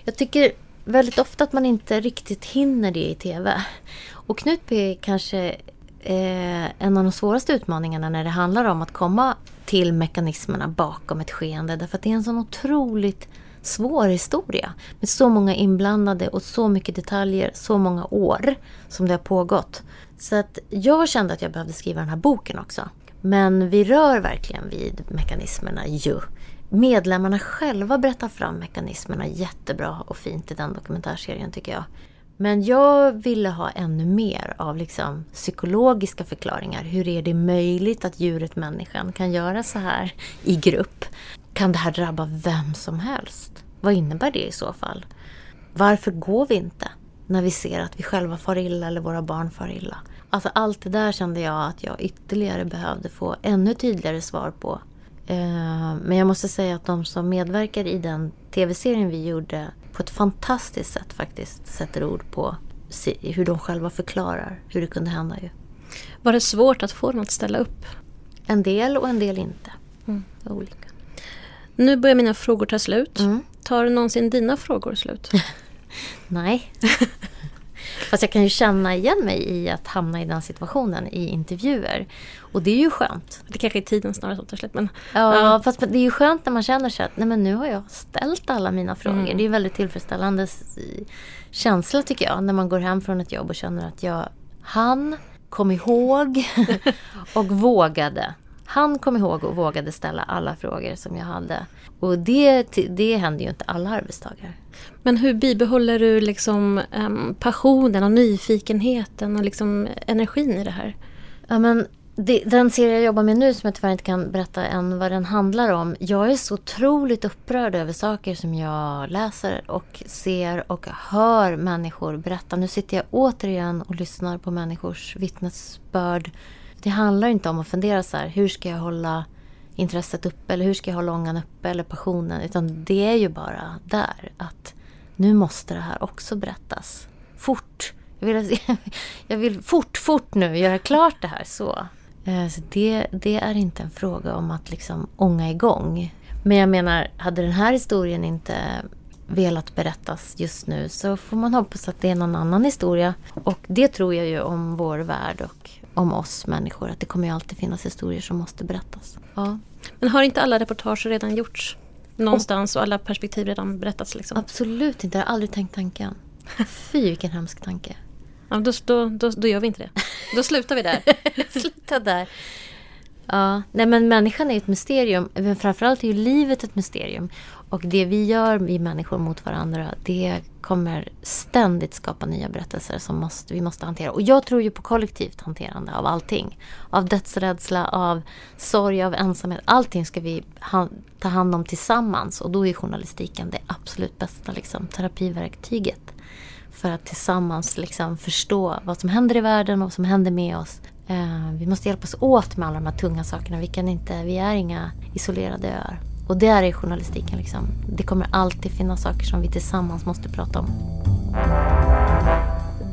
Jag tycker väldigt ofta att man inte riktigt hinner det i TV. Och Knutby kanske eh, en av de svåraste utmaningarna när det handlar om att komma till mekanismerna bakom ett skeende. Därför att det är en sån otroligt svår historia. Med så många inblandade och så mycket detaljer, så många år som det har pågått. Så att jag kände att jag behövde skriva den här boken också. Men vi rör verkligen vid mekanismerna ju. Medlemmarna själva berättar fram mekanismerna jättebra och fint i den dokumentärserien tycker jag. Men jag ville ha ännu mer av liksom psykologiska förklaringar. Hur är det möjligt att djuret människan kan göra så här i grupp? Kan det här drabba vem som helst? Vad innebär det i så fall? Varför går vi inte? När vi ser att vi själva far illa eller våra barn far illa. Alltså allt det där kände jag att jag ytterligare behövde få ännu tydligare svar på. Eh, men jag måste säga att de som medverkar i den tv-serien vi gjorde på ett fantastiskt sätt faktiskt sätter ord på hur de själva förklarar hur det kunde hända. Ju. Var det svårt att få dem att ställa upp? En del och en del inte. Mm. Olika. Nu börjar mina frågor ta slut. Mm. Tar någonsin dina frågor slut? <laughs> Nej. <laughs> Fast jag kan ju känna igen mig i att hamna i den situationen i intervjuer. Och det är ju skönt. Det kanske är tiden snarare som tar slut. Men, ja, ja, fast det är ju skönt när man känner sig att nej, men nu har jag ställt alla mina frågor. Mm. Det är en väldigt tillfredsställande känsla tycker jag. När man går hem från ett jobb och känner att jag han kom ihåg <laughs> och vågade. Han kom ihåg och vågade ställa alla frågor som jag hade. Och det, det händer ju inte alla arbetstagare. Men hur bibehåller du liksom, passionen och nyfikenheten och liksom energin i det här? Ja, men det, den serie jag jobbar med nu som jag tyvärr inte kan berätta än vad den handlar om. Jag är så otroligt upprörd över saker som jag läser och ser och hör människor berätta. Nu sitter jag återigen och lyssnar på människors vittnesbörd. Det handlar inte om att fundera så här, hur ska jag hålla intresset uppe eller hur ska jag hålla ångan uppe eller passionen. Utan det är ju bara där att nu måste det här också berättas. Fort! Jag vill, <laughs> jag vill fort, fort nu göra klart det här så. Eh, så det, det är inte en fråga om att liksom ånga igång. Men jag menar, hade den här historien inte velat berättas just nu så får man hoppas att det är någon annan historia. Och det tror jag ju om vår värld och om oss människor. Att det kommer ju alltid finnas historier som måste berättas. Ja. Men har inte alla reportage redan gjorts? Någonstans och alla perspektiv redan berättats? Liksom? Absolut inte, jag har aldrig tänkt tanken. <laughs> Fy vilken hemsk tanke. Ja, då, då, då, då gör vi inte det. Då slutar vi där. <laughs> Sluta där. Ja, nej men människan är ett mysterium. Men framförallt är ju livet ett mysterium. Och det vi gör, vi människor mot varandra, det kommer ständigt skapa nya berättelser som måste, vi måste hantera. Och jag tror ju på kollektivt hanterande av allting. Av dödsrädsla, av sorg, av ensamhet. Allting ska vi ha, ta hand om tillsammans. Och då är journalistiken det absolut bästa liksom, terapiverktyget. För att tillsammans liksom förstå vad som händer i världen och vad som händer med oss. Eh, vi måste hjälpas åt med alla de här tunga sakerna. Vi, kan inte, vi är inga isolerade öar. Och där är journalistiken liksom. Det kommer alltid finnas saker som vi tillsammans måste prata om.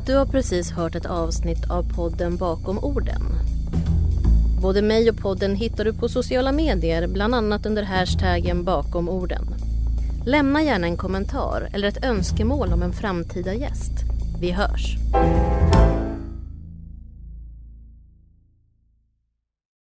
Du har precis hört ett avsnitt av podden Bakom orden. Både mig och podden hittar du på sociala medier, bland annat under hashtaggen bakom orden. Lämna gärna en kommentar eller ett önskemål om en framtida gäst. Vi hörs!